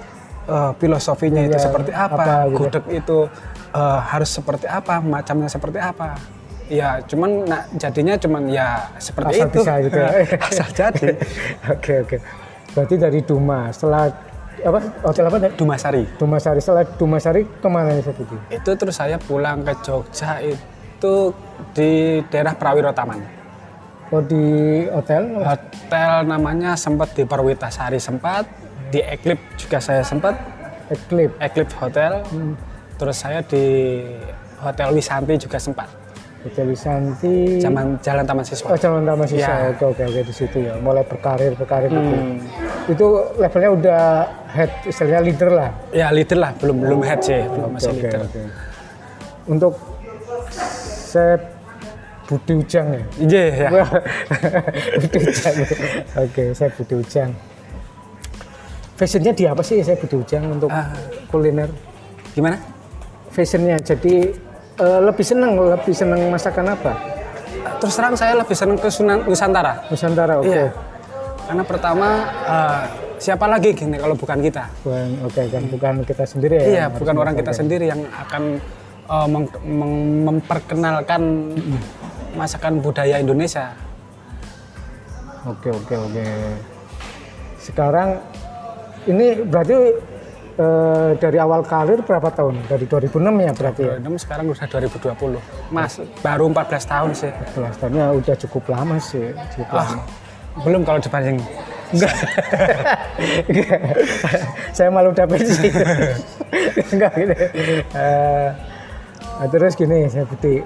eh, filosofinya itu Iya, seperti apa, apa gitu. gudeg itu eh, harus seperti apa, macamnya seperti apa. Ya, cuman nah, jadinya cuman ya seperti Asal itu. bisa gitu ya. Asal jadi. Oke oke. Berarti dari Duma setelah apa hotel apa? Dumasari. Dumasari setelah Dumasari ke mana nih Budi? Itu terus saya pulang ke Jogja itu itu di daerah Prawiro Taman. Oh di hotel? Hotel namanya sempat di Perwitasari sempat, di Eklip juga saya sempat, Eklip. Eklip Hotel. Terus saya di Hotel Wisanti juga sempat. Hotel Wisanti. Zaman Jalan Taman Siswa. Oh Jalan Taman Siswa. Ya. Oke oke oke di situ ya. Mulai berkarir berkarir gitu. Hmm. Itu levelnya udah head istilahnya leader lah. Ya leader lah, belum belum head sih, belum masih Oke, leader. oke. Untuk Sep Budi Ujang ya. Iya, ya. Budi Ujang. Oke, saya Budi Ujang. Fashionnya di apa sih saya Budi Ujang untuk Ah. kuliner? Gimana? Fashionnya jadi eh, lebih seneng, lebih seneng masakan apa? Terus terang saya lebih senang ke Sunan Nusantara. Nusantara, oke. Iya. Karena pertama eh, siapa lagi gini kalau bukan kita? Bukan, oke kan bukan kita sendiri ya. Iya, bukan orang kita sendiri yang akan eh, meng- meng- memperkenalkan masakan budaya Indonesia. Oke oke oke. Sekarang ini berarti eh, dari awal karir berapa tahun? Dari 2006 ya berarti ya? Random sekarang udah 2020. Mas, baru 14 tahun sih. 14 tahunnya udah cukup lama sih. Cukup Ah, lama. belum kalau dibanding. Enggak. Saya malu udah pensi. Enggak gitu. Eh, nah, terus gini saya Budi.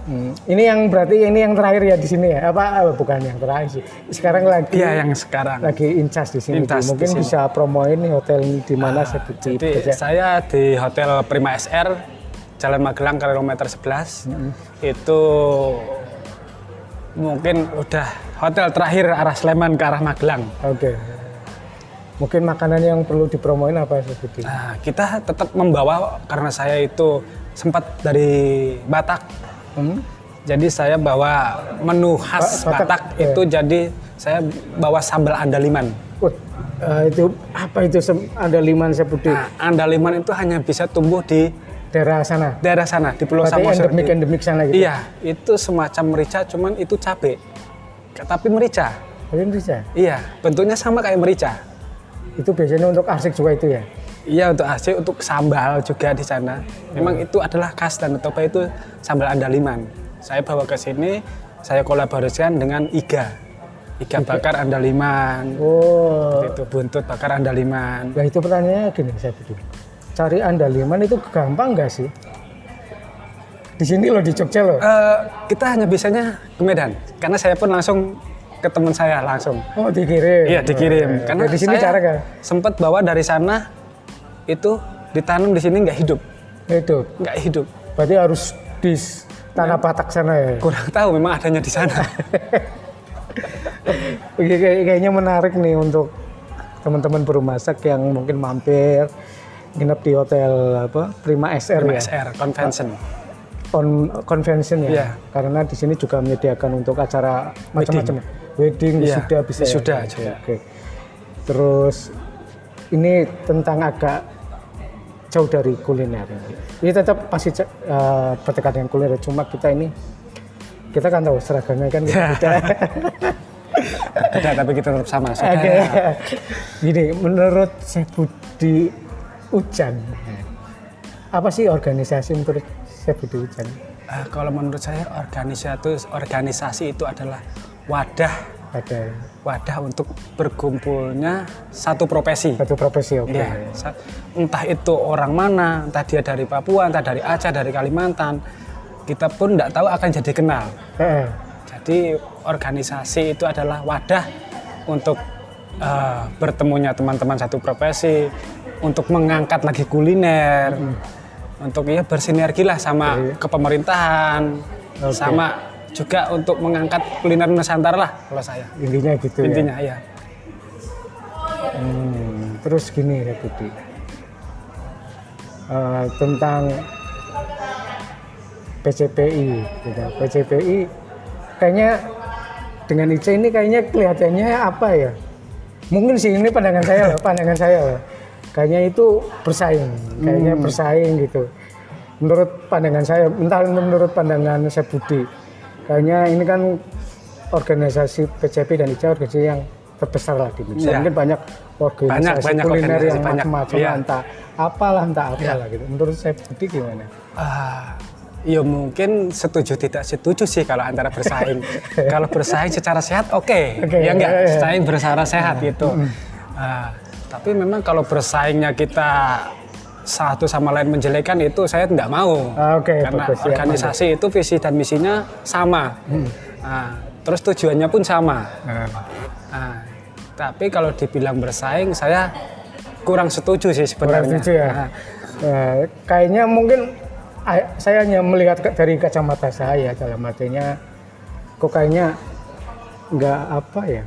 Hmm, ini yang berarti ini yang terakhir ya di sini ya? Apa eh, bukan yang terakhir sih? Sekarang lagi Iya, yang sekarang. lagi incas di sini. In charge Bu. Mungkin di sini. bisa promoin hotel ini di mana saya Budi Jadi bekerja. saya di Hotel Prima SR Jalan Magelang kilometer 11 itu mungkin udah hotel terakhir arah Sleman ke arah Magelang. Oke. Mungkin makanan yang perlu dipromoin apa Budi? Nah, kita tetap membawa karena saya itu sempat dari Batak. Hmm? Jadi saya bawa menu khas Ba- Batak, Batak, ya. itu jadi saya bawa sambal andaliman. Eh, itu apa itu sem- ada liman saya Budi? Nah, andaliman itu hanya bisa tumbuh di Daerah sana. daerah sana di Pulau Samosir. endemik endemik sana gitu. Iya, itu semacam merica, cuman itu cabe. Tapi merica. Tapi bisa. Iya, bentuknya sama kayak merica. Itu biasanya untuk arsik juga itu ya. Iya untuk asyik, untuk sambal juga di sana. Memang itu adalah khas dan Toba itu sambal andaliman. Saya bawa ke sini, saya kolaborasikan dengan iga. Iga bakar andaliman. Oh, Itu buntut bakar andaliman. Nah itu pertanyaannya gini saya Budi. Cari andaliman itu gampang nggak sih? Di sini loh di Jogja loh. Eh, kita hanya bisanya ke Medan, karena saya pun langsung ke teman saya langsung. Oh dikirim. Iya dikirim. Oh, Karena di sini saya cara kan? sempat bawa dari sana itu ditanam di sini nggak hidup, Itu. nggak hidup. Berarti harus di tanah Batak sana ya. Kurang tahu memang adanya di sana. Oke, kayak- kayaknya menarik nih untuk teman-teman berumasak yang mungkin mampir nginep di hotel apa Prima SR ya. MSR Convention. Con- convention ya. Iya. Karena di sini juga menyediakan untuk acara macam-macam. Ya. Wedding, Iya, sudah bisa. ya? wisuda Oke, juga. Oke. Terus ini tentang agak jauh dari kuliner. Ini tetap pasti uh, berdekatan dengan kuliner. Cuma kita ini kita kan tahu seragamnya kan beda. Beda tapi kita tetap sama. Oke. Saudara. Gini, menurut saya Budi Ujan, apa sih organisasi menurut saya Budi Ujan? Eh, kalau menurut saya organisasi organisasi itu adalah wadah Ada wadah untuk berkumpulnya satu profesi. satu profesi, oke. Ya, sa- entah itu orang mana, entah dia dari Papua, entah dari Aceh, dari Kalimantan, kita pun tidak tahu akan jadi kenal. Eh, Jadi organisasi itu adalah wadah untuk eh, bertemunya teman-teman satu profesi, untuk mengangkat lagi kuliner, untuk ya bersinergi lah sama kepemerintahan, Oke. sama juga untuk mengangkat kuliner Nusantara lah kalau saya. intinya gitu ya. Intinya ya. Hmm, terus gini ya Budi, Eh, tentang PCPI, gitu. PCPI kayaknya dengan Ica ini kayaknya kelihatannya apa ya? Mungkin sih ini pandangan saya loh, pandangan saya loh. Kayaknya itu bersaing, kayaknya bersaing gitu. Menurut pandangan saya, entah menurut pandangan saya Budi, kayaknya ini kan organisasi PCP dan ICA organisasi yang terbesar lah di Indonesia. Iya. Mungkin banyak organisasi Banyak, banyak kuliner organisasi, yang banyak. macam-macam, Iya. entah apalah, entah apalah gitu. Menurut saya Budi gimana? Ah, Ya mungkin setuju tidak setuju sih kalau antara bersaing. kalau bersaing secara sehat oke, Oke, ya enggak iya, iya. bersaing secara sehat gitu. Ah, tapi memang kalau bersaingnya kita satu sama lain menjelekan itu saya tidak mau. Ah, oke, Karena bagus, ya, organisasi itu visi dan misinya sama. Ah, terus tujuannya pun sama. Ah, tapi kalau dibilang bersaing saya kurang setuju sih Kurang sebenarnya. setuju ya. Ah, Nah, kayaknya mungkin ah, saya hanya melihat dari kacamata saya dalam artinya kok kayaknya nggak apa ya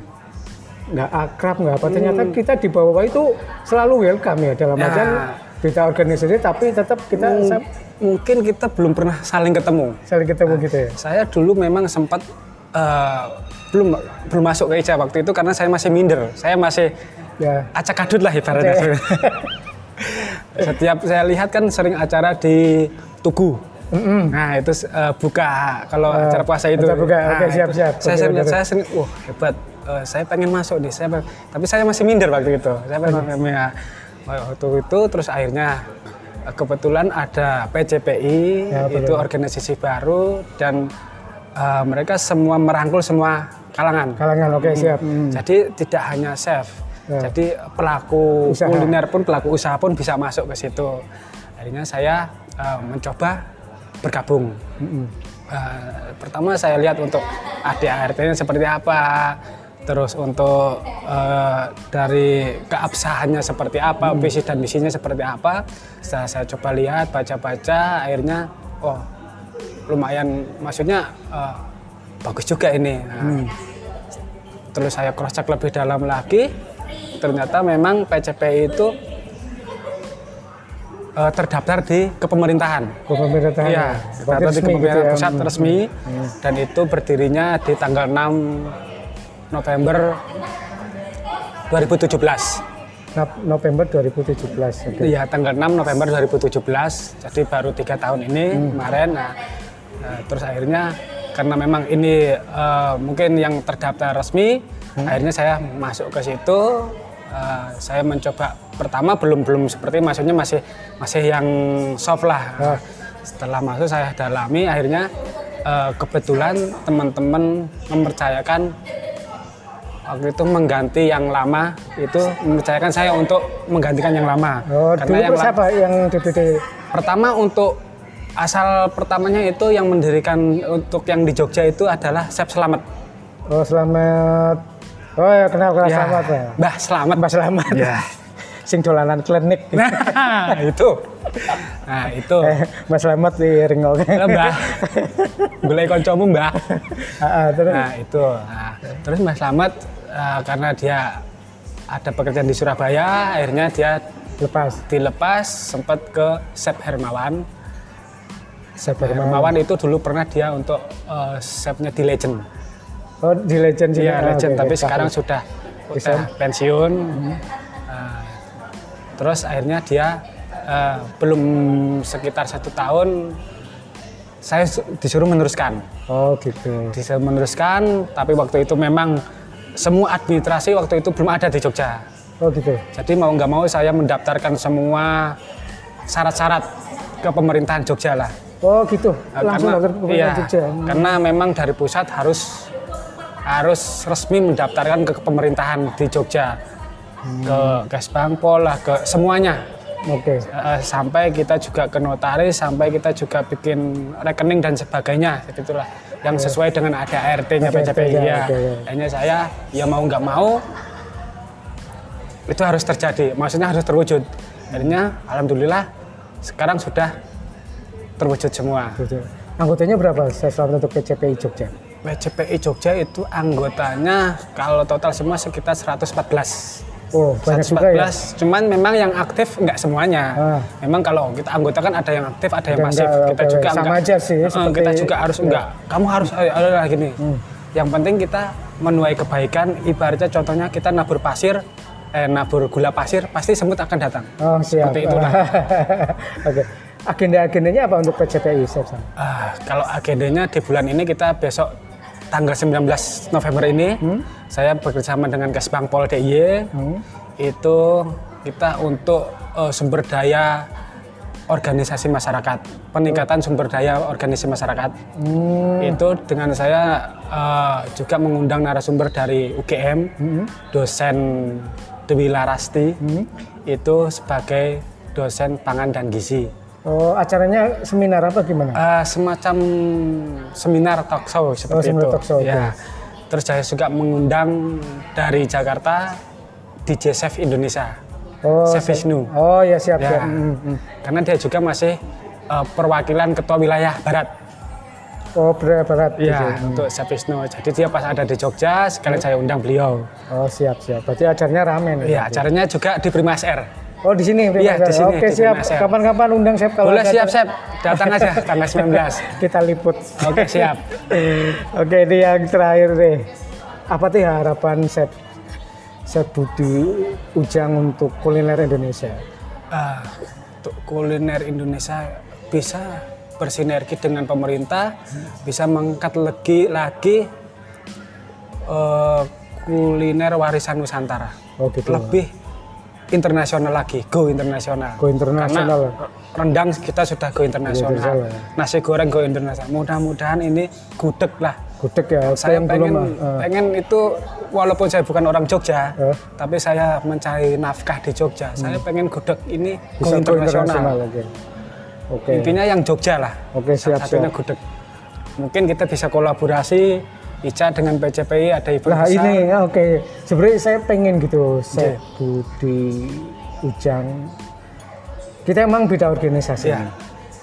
nggak akrab nggak apa ternyata kita di bawah itu selalu welcome ya dalam Hmm. Ya. Beda organisasi tapi tetap kita Hmm, sa- mungkin kita belum pernah saling ketemu. saling ketemu gitu ya Saya dulu memang sempat eh, belum belum masuk ke ICA waktu itu karena saya masih minder. Saya masih ya acak adut lah ibaratnya. Setiap saya lihat kan sering acara di Tugu. Nah itu eh, buka kalau Eh, acara puasa itu. acara buka. Nah, Oke, siap, itu siap. Saya sering, saya sering, wah hebat. Eh, saya pengen masuk nih. Saya pengen- tapi saya masih minder waktu itu. Saya pengen ya, waktu itu terus akhirnya eh, kebetulan ada PCPI Ya, itu betul. organisasi baru dan eh, mereka semua merangkul semua kalangan. kalangan oke siap Jadi tidak hanya chef, Ya. jadi pelaku Usaha. kuliner pun pelaku usaha pun bisa masuk ke situ. Akhirnya saya eh, mencoba bergabung. Eh, pertama saya lihat untuk ADART-nya seperti apa, terus untuk eh, dari keabsahannya seperti apa, visi dan misinya seperti apa. Setelah saya coba lihat, baca-baca, akhirnya oh lumayan, maksudnya eh, bagus juga ini. Nah, terus saya cross check lebih dalam lagi ternyata memang PCPI itu eh, terdaftar di kepemerintahan ke pemerintahan Iya, terdaftar di gitu kepemerintahan ya. pusat Hmm. resmi dan itu berdirinya di tanggal 6 November 2017 Nop- November 2017 oke Iya, tanggal 6 November 2017. Jadi baru tiga tahun ini Hmm. kemarin. Nah, eh, terus akhirnya karena memang ini eh, mungkin yang terdaftar resmi, Hmm. akhirnya saya masuk ke situ. Eh, saya mencoba pertama belum belum seperti maksudnya masih masih yang soft lah. Ah. Setelah masuk saya dalami, akhirnya eh, kebetulan teman-teman mempercayakan waktu itu mengganti yang lama itu mempercayakan saya untuk menggantikan yang lama. Oh dulu yang siapa yang DPD pertama untuk asal pertamanya itu yang mendirikan untuk yang di Jogja itu adalah Chef Selamat. Oh selamat. Oh ya kenal kenal Ya, selamat ya. Mbah Selamat. Mbak Selamat. Ya. sing dolanan klinik. Nah itu. Nah itu. Eh, Mas Selamat di Ringol Ya, Mbah. Gulai koncomu Mbah. Ah, ah, terus? Nah itu. Nah, terus Mas Slamet eh, karena dia ada pekerjaan di Surabaya, akhirnya dia lepas dilepas sempat ke Chef Hermawan. Chef Hermawan itu dulu pernah dia untuk eh, chefnya di Legend. oh di Legend. Iya Ah, Legend, oke, tapi oke. sekarang sudah Resign. udah pensiun. Nah, terus akhirnya dia eh, belum sekitar satu tahun saya su- disuruh meneruskan. oh gitu bisa meneruskan tapi waktu itu memang semua administrasi waktu itu belum ada di Jogja. Oh gitu. Jadi mau nggak mau saya mendaftarkan semua syarat-syarat ke pemerintahan Jogja lah. Oh gitu. Nah, langsung karena, daftar ke iya, Pemerintahan Jogja karena memang dari pusat harus harus resmi mendaftarkan ke pemerintahan di Jogja. Ke Kesbangpol lah ke semuanya. Oke. Eh, sampai kita juga ke notaris, sampai kita juga bikin rekening dan sebagainya, itulah yang sesuai dengan ada ART-nya Ada PCPI. Ya. ya. Akhirnya saya ya mau nggak mau itu harus terjadi, maksudnya harus terwujud. Akhirnya alhamdulillah sekarang sudah terwujud semua. anggotanya berapa saya selamat untuk PCPI Jogja PCPI Jogja itu anggotanya kalau total semua sekitar 114. Oh banyak juga ya 114, cuman memang yang aktif nggak semuanya. Ah. Memang kalau kita anggota kan ada yang aktif, ada yang Ada pasif. enggak, Kita oke, juga sama enggak. aja sih, seperti- kita juga harus ya. enggak. Kamu harus ada gini. Hmm. Yang penting kita menuai kebaikan. Ibaratnya contohnya kita nabur pasir, eh, nabur gula pasir, pasti semut akan datang. oh siap Seperti itulah. oke agenda-agendanya apa untuk PCPI Chef? Ah, kalau agendanya di bulan ini kita besok tanggal 19 November ini saya bekerjasama dengan Kesbangpol DIY Hmm. itu kita untuk eh, sumber daya organisasi masyarakat, peningkatan sumber daya organisasi masyarakat. Hmm, Itu dengan saya eh, juga mengundang narasumber dari UGM, Hmm. dosen Dewi Larasti, itu sebagai dosen pangan dan gizi. Oh, acaranya seminar apa gimana? Eh, semacam seminar talk show seperti seminar itu. talk show, ya. Terus saya juga mengundang dari Jakarta DJ Chef Indonesia, Oh, Chef Wisnu. oh ya siap Ya. siap. Hmm, hmm. Karena dia juga masih eh, perwakilan ketua wilayah barat. Oh berat berat. Iya, gitu. untuk Chef Wisnu. Jadi dia pas ada di Jogja, sekalian saya undang beliau. Oh siap siap. Berarti acaranya rame nih. Iya, acaranya juga di Primas Air. Oh di sini. Iya, di sini, Oke di siap. Kapan-kapan undang saya kalau Boleh siap, Chef. Datang aja tanggal 19. Kita liput. Oke, siap. Oke ini yang terakhir deh. Apa tuh harapan Chef Chef Budi Ujang untuk kuliner Indonesia? Ah, untuk kuliner Indonesia bisa bersinergi dengan pemerintah, bisa mengangkat lagi lagi eh, kuliner warisan Nusantara. Oh gitu. Lebih internasional lagi, go internasional. Go internasional. Karena rendang kita sudah go internasional. internasional. Nasi goreng go internasional. Mudah-mudahan ini gudeg lah. Gudeg ya. Saya yang pengen, belum, ah. pengen itu walaupun saya bukan orang Jogja, Eh. tapi saya mencari nafkah di Jogja. Saya pengen gudeg ini Hmm. bisa go internasional. Oke. Intinya yang Jogja lah. Oke siap siap. gudeg. Mungkin kita bisa kolaborasi Ica dengan PCPI ada event Nah besar. ini ya, oke. Sebenarnya saya pengen gitu, Chef Budi Ujang. Kita emang beda organisasi. Iya.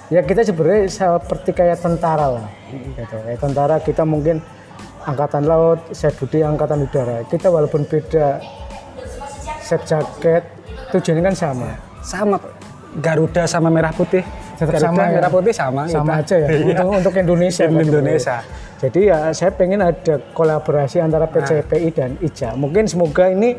Ya kita sebenarnya seperti kayak tentara lah. Gitu. Kayak tentara kita mungkin angkatan laut, Chef Budi angkatan udara. Kita walaupun beda set jaket, tujuannya kan sama. sama Garuda sama merah putih. Tetap Garuda sama ya? merah putih sama. Sama kita. aja ya. Iya. Untuk, untuk Indonesia. Kan Indonesia. sebenarnya. Jadi ya saya pengen ada kolaborasi antara PCPI dan IJA. Mungkin semoga ini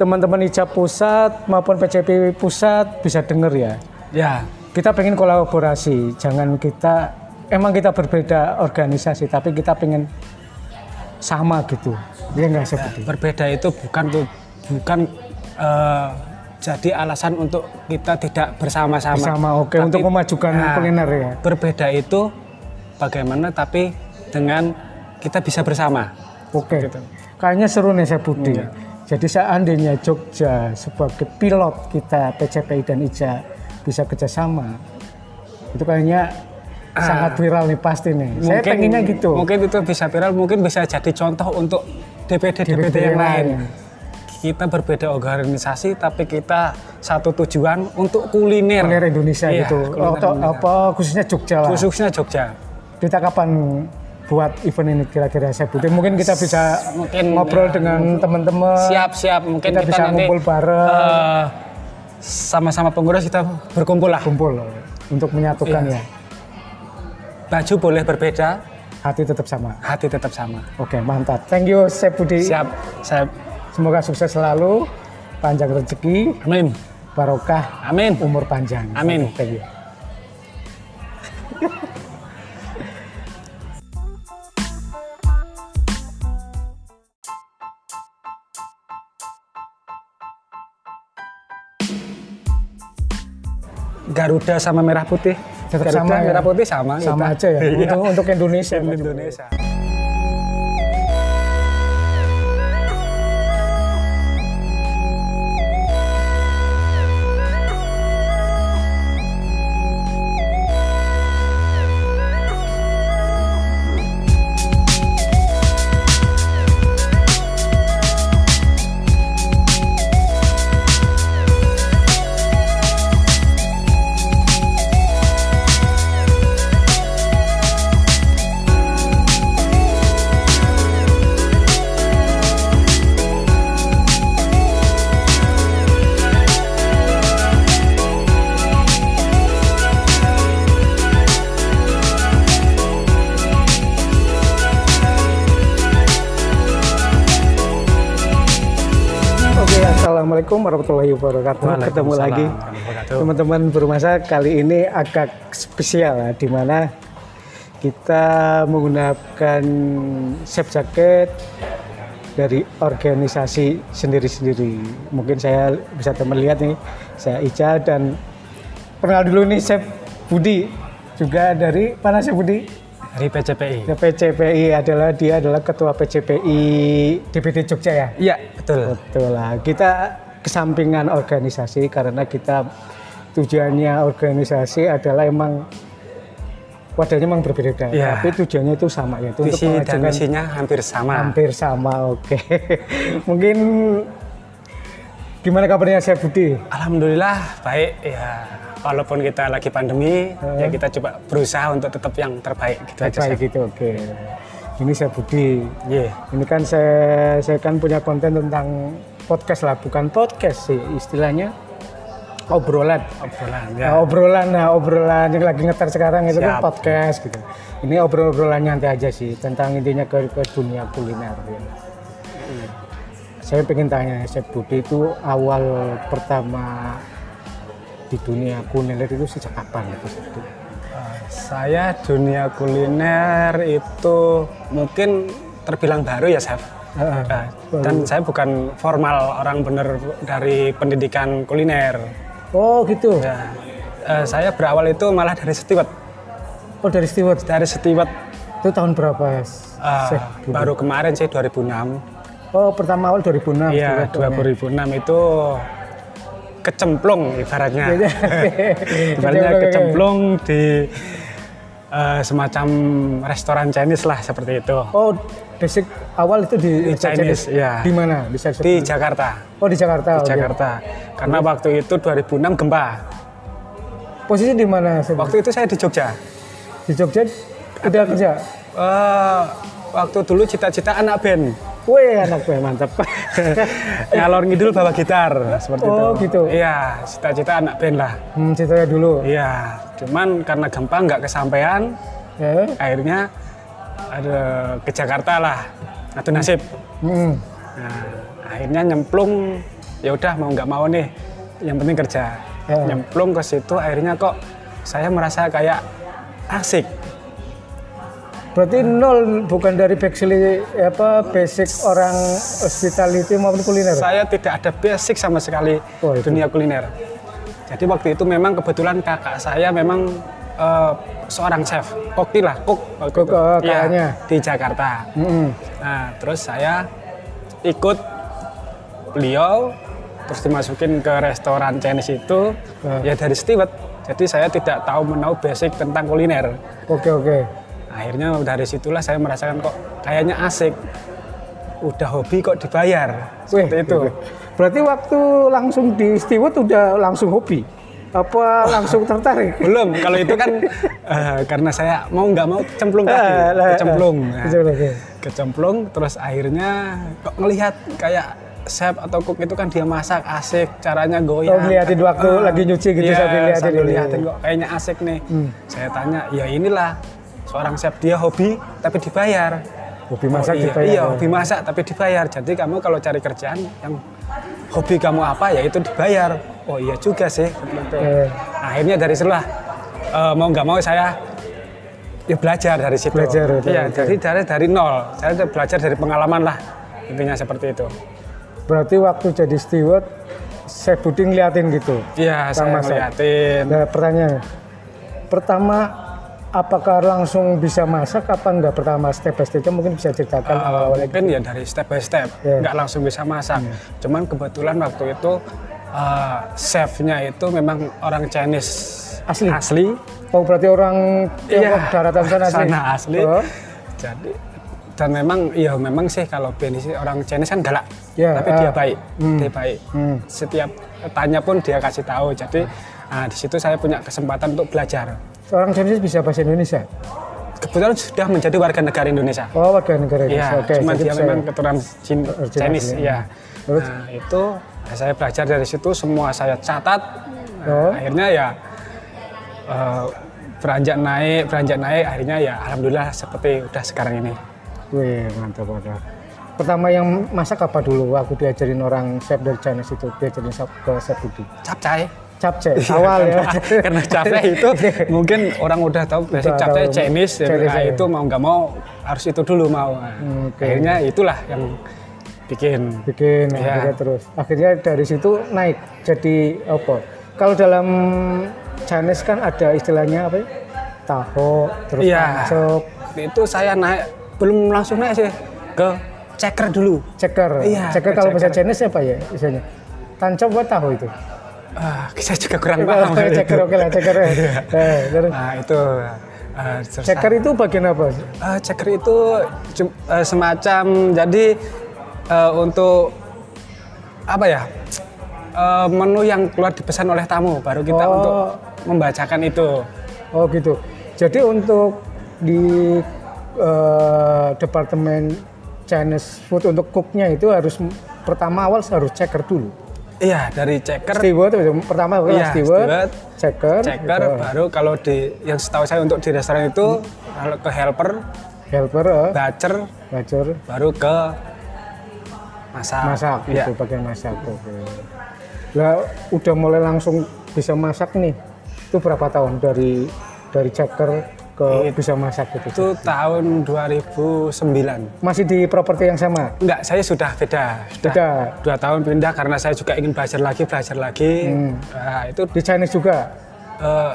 teman-teman IJA pusat maupun PCPI pusat bisa dengar ya. Ya, Kita pengen kolaborasi, jangan kita emang kita berbeda organisasi, tapi kita pengen sama gitu. Dia nggak seperti. berbeda itu bukan tuh bukan eh, jadi alasan untuk kita tidak bersama-sama. Bersama, oke, Tapi, untuk memajukan nah, kuliner ya. Berbeda itu bagaimana tapi dengan kita bisa bersama. Oke. Gitu. Kayaknya seru nih saya Budi. Iya. Jadi seandainya Jogja sebagai pilot kita PCPI dan IJA bisa kerjasama, itu kayaknya sangat viral nih pasti nih. saya pengennya gitu. Ah. Mungkin itu bisa viral, mungkin bisa jadi contoh untuk DPD DPD, yang lain. Kita berbeda organisasi tapi kita satu tujuan untuk kuliner. Kuliner Indonesia Iya, gitu. kuliner Atau Indonesia. apa khususnya Jogja lah. Khususnya Jogja. Kita kapan buat event ini kira-kira saya Budi? Mungkin kita bisa Mungkin, ngobrol ya, dengan teman-teman. Siap siap mungkin Kita kita, bisa nanti ngumpul bareng. eh, sama-sama pengurus kita berkumpul lah. kumpul untuk menyatukan Iya. ya. Baju boleh berbeda, Hati tetap sama. hati tetap sama. Oke, mantap. Thank you, Chef Budi. Siap, saya Semoga sukses selalu, panjang rezeki, amin, barokah, amin. umur panjang. Amin. Thank you. Garuda sama merah putih. Tetap Garuda sama ya? merah putih sama. Sama kita. aja ya, Iya. untuk, untuk Indonesia. Indonesia. Assalamualaikum warahmatullahi wabarakatuh. Ketemu lagi, teman-teman bermasa. Kali ini agak spesial ya, di mana kita menggunakan chef jaket dari organisasi sendiri-sendiri. Mungkin saya bisa teman lihat nih, saya Ica dan kenal dulu nih Chef Budi juga dari mana Chef Budi? Dari PCPI. Ya, PCPI adalah dia adalah ketua PCPI DPD Jogja ya. Iya, betul. Betul lah. Kita kesampingan organisasi karena kita tujuannya organisasi adalah emang wadahnya memang berbeda, Iya. tapi tujuannya itu sama yaitu untuk Visi dan mengajukan misinya hampir sama. hampir sama. Oke, mungkin gimana kabarnya Chef Budi? Alhamdulillah baik ya. Walaupun kita lagi pandemi, ya kita coba berusaha untuk tetap yang terbaik gitu aja. Baik Chef. gitu, oke. Ini saya Budi. Iya. Ini kan saya saya kan punya konten tentang podcast lah, bukan podcast sih istilahnya obrolan. Obrolan Nah, ya. obrolan, nah obrolan yang lagi ngetar sekarang itu kan podcast gitu. Ini obrol-obrolan nyantai aja sih tentang intinya ke, ke dunia kuliner. Ya. Saya pengen tanya, Chef Budi itu awal pertama di dunia kuliner itu sejak kapan itu? Budi? Saya dunia kuliner itu mungkin terbilang baru ya, Chef. Nah, dan saya bukan formal orang bener dari pendidikan kuliner. Oh gitu. Ya, eh, saya berawal itu malah dari setiwet. Oh dari steward. Dari setiwet Itu tahun berapa? Budi? baru kemarin sih 2006. Oh pertama awal 2006. Iya, steward. 2006 itu kecemplung ibaratnya. Iya. ibaratnya Kecemplung, kecemplung di eh, semacam restoran Chinese lah seperti itu. Oh basic awal itu di, Di Chinese, iya. Di mana? Di, Di? Jakarta. Oh di Jakarta. Di oke. Jakarta. Karena waktu itu 2006 gempa. Posisi di mana? Waktu itu saya di Jogja. Di Jogja udah kerja. Eh, waktu dulu cita-cita anak band. Wih anak gue mantap. Ngalor ngidul bawa gitar seperti Oh, itu. gitu. Iya, cita-cita anak band lah. hmm, ceritanya dulu. Iya, cuman karena gempa nggak kesampaian, Ya. akhirnya ada ke Jakarta lah. Atau nasib. Hmm. Nah, akhirnya nyemplung. Ya udah mau nggak mau nih, yang penting kerja. Ya. Nyemplung ke situ, akhirnya kok saya merasa kayak asik. Berarti nol bukan dari basic apa basic orang hospitality maupun kuliner. Saya tidak ada basic sama sekali Oh, itu. dunia kuliner. Jadi waktu itu memang kebetulan kakak saya memang eh, seorang chef, kokti lah, kok Kok, itu. eh, Iya, kakaknya. di Jakarta. Hmm. Nah, terus saya ikut beliau, terus dimasukin ke restoran Chinese itu, Ah. ya dari steward. Jadi saya tidak tahu menau basic tentang kuliner. Oke oke. Akhirnya dari situlah saya merasakan kok kayaknya asik. Udah hobi kok dibayar. Wih, Seperti itu. Berarti waktu langsung di steward udah langsung hobi? Apa langsung tertarik? Belum, kalau itu kan eh, karena saya mau nggak mau cemplung tadi, Ah, lah, kecemplung. ah. Nah, Kecemplung, kecemplung, terus akhirnya kok ngelihat kayak chef atau cook itu kan dia masak asik, caranya goyang. Oh, ngeliatin waktu lagi nyuci gitu Iya, sambil liatin sambil liatin kok kayaknya asik nih. Hmm. Saya tanya, ya inilah seorang chef dia hobi tapi dibayar. Hobi masak Oh, iya, dibayar. Iya, hobi masak tapi dibayar. Jadi kamu kalau cari kerjaan yang hobi kamu apa ya itu dibayar. Oh iya juga sih. itu. Eh. Akhirnya dari situlah eh, mau nggak mau saya ya belajar dari situ. Belajar, Iya, oke. jadi dari dari nol. Saya belajar dari pengalaman lah. Intinya seperti itu. Berarti waktu jadi steward, Chef Budi ngeliatin gitu. Iya, saya masak. ngeliatin. Nah, pertanyaan. Pertama, apakah langsung bisa masak apa enggak? Pertama step by stepnya mungkin bisa ceritakan Eh, awal-awal. mungkin ya dari step by step, Iya. nggak langsung bisa masak. Cuman kebetulan waktu itu eh, chefnya itu memang orang Chinese Asli? asli. Oh, berarti orang Tiongkok Iya, daratan sana asli. sana asli. Oh. Jadi dan memang ya memang sih kalau Benny sih orang Chinese kan galak, Ya, tapi ah. dia baik, Hmm. dia baik. Hmm. Setiap tanya pun dia kasih tahu. Jadi ah, di situ saya punya kesempatan untuk belajar. Seorang Chinese bisa bahasa Indonesia? Kebetulan sudah menjadi warga negara Indonesia. Oh, warga negara Indonesia. Iya, Oke, cuma jadi dia memang keturunan Chin- Oh, Chinese, asli. ya. Terus? Nah, itu ya saya belajar dari situ, semua saya catat. Nah, Oh. Akhirnya ya eh, beranjak naik, beranjak naik, akhirnya ya alhamdulillah seperti udah sekarang ini. Wih, mantap, mantap. Pertama yang masak apa dulu? Aku diajarin orang chef dari Chinese itu, diajarin ke Chef Budi. Capcay. Capcay, awal ya. Karena, capcay itu mungkin orang udah tahu basic Udah capcay tahu. Chinese, ya. Chinese, Nah, ya. itu mau nggak mau harus itu dulu mau. Oke. Akhirnya itulah yang bikin. bikin Iya. akhirnya terus akhirnya dari situ naik jadi apa kalau dalam Chinese kan ada istilahnya apa ya? Taho, terus tancop, Waktu itu saya naik belum langsung naik sih ke ceker dulu. ceker. Iya, ceker ke kalau bahasa. Chinese apa ya istilahnya? Tancop apa taho itu? Ah, saya juga kurang paham. Ceker oke lah ceker. ya. Eh, Nah itu terus ceker itu bagian apa? Eh, ceker itu eh, semacam jadi eh, untuk apa ya eh, menu yang keluar dipesan oleh tamu baru kita Oh. untuk membacakan itu Oh gitu. Jadi untuk di eh, departemen Chinese food untuk cooknya itu harus pertama awal harus ceker dulu. Iya dari ceker Steward itu pertama adalah Iya, steward, steward, ceker, ceker gitu. baru kalau di yang setahu saya untuk di restoran itu kalau ke helper helper, eh, bacer bacur, baru ke masak masak Iya. gitu bagian masak. Oke. Lah udah mulai langsung bisa masak nih. Itu berapa tahun dari dari ceker ke bisa masak gitu? itu tahun 2009 Masih di properti yang sama? enggak saya sudah beda sudah Beda. dua tahun pindah karena saya juga ingin belajar lagi belajar lagi Hmm. Nah, itu Di Chinese juga? eh,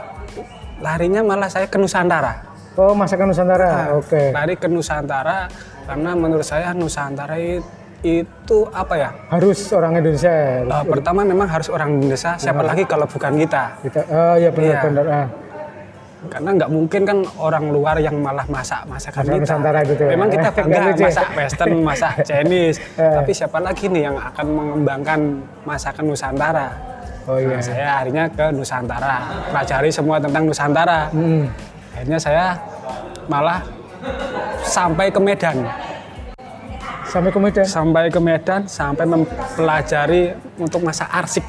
larinya malah saya ke Nusantara Oh masakan Nah. Nusantara, oke. lari ke Nusantara karena menurut saya Nusantara it- itu apa ya Harus orang Indonesia. Eh, pertama memang harus orang Indonesia siapa lagi kalau bukan kita Kita, oh iya Iya. benar-benar. Ah. Karena nggak mungkin kan orang luar yang malah masak masakan kita Nusantara gitu ya. memang kita bangga ya. masak Western masak Chinese Eh. tapi siapa lagi nih yang akan mengembangkan masakan Nusantara Oh iya. Nah, saya akhirnya ke Nusantara pelajari semua tentang Nusantara Hmm. akhirnya saya malah sampai ke Medan Sampai ke Medan. sampai ke Medan sampai mempelajari untuk masak arsik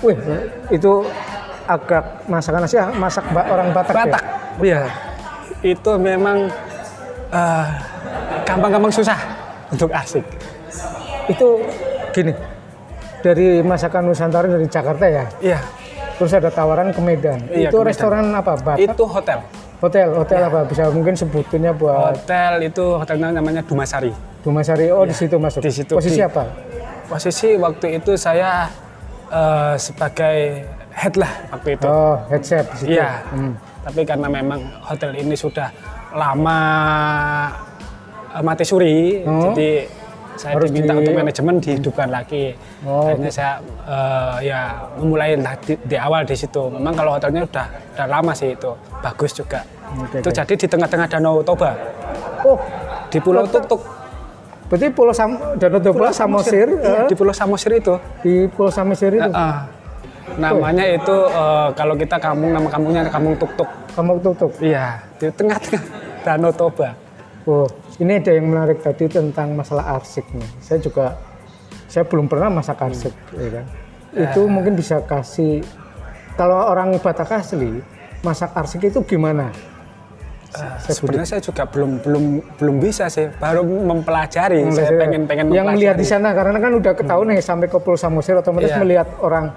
Wih, itu agak masakan Asia, masak ba- orang Batak, Batak ya? iya itu memang eh, gampang-gampang susah untuk arsik Itu gini, dari masakan Nusantara dari Jakarta ya, iya terus ada tawaran ke Medan. Iya, itu ke Medan. restoran apa? Batak? itu hotel Hotel, hotel Iya. apa? Bisa mungkin sebutannya buat hotel itu hotelnya namanya Dumasari Dumasari. Oh, di situ masuk. Di situ. Posisi Di- apa? posisi waktu itu saya eh, sebagai head lah waktu itu Oh, head chef di situ. Iya. Hmm. Tapi karena memang hotel ini sudah lama eh, mati suri, Oh. jadi saya Harus diminta di- untuk manajemen dihidupkan lagi. Oh, Akhirnya saya eh, ya memulai lah di, di awal di situ. Memang kalau hotelnya udah udah lama sih itu, bagus juga. Oke, itu oke. jadi di tengah-tengah Danau Toba, Oh, di Pulau Tuk-Tuk. berarti Pulau Sam Danau Toba Samosir, Iya, eh, di Pulau Samosir itu. di Pulau Samosir itu. Eh, namanya itu eh, kalau kita kampung nama kampungnya kampung Tuk-Tuk. Kamu tutup. Iya, di tengah-tengah Danau Toba. Oh, ini ada yang menarik tadi tentang masalah arsik nih. Saya juga, saya belum pernah masak arsik, ya kan. Itu mungkin bisa kasih, kalau orang Batak asli, masak arsik itu gimana? Eh, sebenarnya saya juga belum belum belum bisa sih, baru mempelajari. saya pengen pengen yang melihat di sana karena kan udah ketahuan nih sampai ke Pulau Samosir otomatis Iya. melihat orang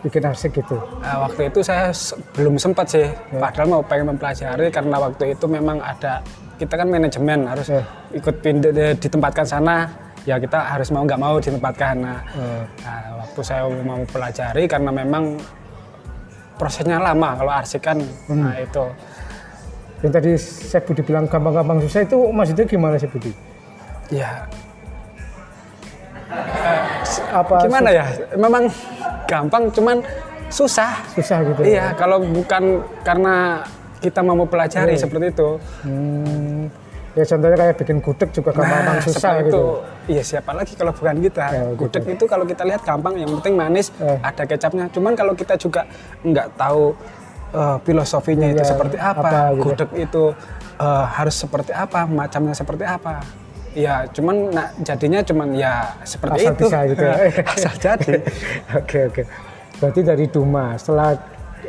bikin arsik gitu. Nah, waktu itu saya belum sempat sih, padahal mau pengen mempelajari karena waktu itu memang ada kita kan manajemen harus Ya. ikut pindah di- ditempatkan sana, ya kita harus mau nggak mau ditempatkan. Nah, Eh, nah, waktu saya mau pelajari karena memang prosesnya lama kalau arsik kan, nah itu. yang tadi saya Budi bilang gampang-gampang susah itu maksudnya gimana sih Budi? Ya Apa gimana ya, memang gampang cuman susah. susah gitu? Iya, kalau bukan karena kita mau pelajari Iya. seperti itu. Hmm, ya contohnya kayak bikin gudeg juga gampang-gampang Nah, susah gitu. itu. Iya, siapa lagi kalau bukan kita. Ya, gitu. Gudeg itu kalau kita lihat gampang, yang penting manis, Eh. ada kecapnya. Cuman kalau kita juga nggak tahu eh, filosofinya itu Iya, seperti apa, apa gitu. gudeg itu eh, harus seperti apa, macamnya seperti apa. Ya, cuman nah, jadinya cuman ya seperti Asal itu. bisa gitu ya. Asal jadi. Oke oke. Berarti dari Duma setelah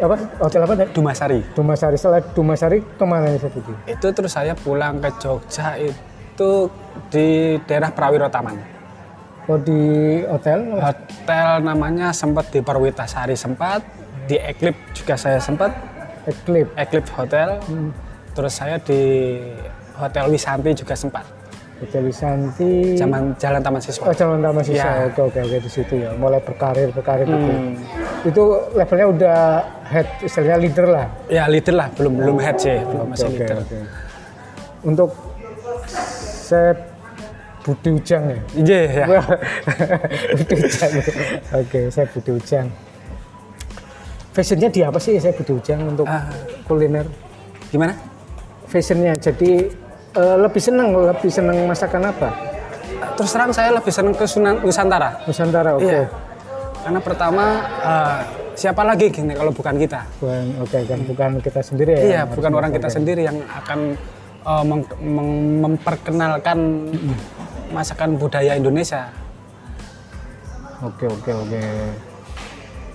apa hotel apa? Dumasari. Dumasari setelah Dumasari ke mana ya Budi? Itu terus saya pulang ke Jogja itu di daerah Prawiro Taman. Oh di hotel? Hotel namanya sempat di Perwitasari sempat, di Eklip juga saya sempat, Eklip. Eklip Hotel. Terus saya di Hotel Wisanti juga sempat, Hotel Wisanti. zaman Jalan Taman Siswa. Oh, Jalan Taman Siswa. Ya. Oke oke oke di situ ya. Mulai berkarir berkarir gitu. Hmm. itu levelnya udah head istilahnya leader lah. Ya leader lah, belum belum head sih, belum masih Oke, leader. oke. Untuk Chef Budi Ujang ya. Iya ya. Budi Ujang. Oke, saya Budi Ujang. Fashionnya di apa sih saya Budi Ujang untuk Ah. kuliner? Gimana? Fashionnya jadi eh, lebih seneng, lebih seneng masakan apa? Terus terang saya lebih senang ke Sunan Nusantara. Nusantara, oke. Iya. Karena pertama eh, siapa lagi gini kalau bukan kita? Bukan, oke kan bukan kita sendiri ya. Iya, bukan orang kita masakan. sendiri yang akan eh, meng- meng- memperkenalkan masakan budaya Indonesia. Oke oke oke.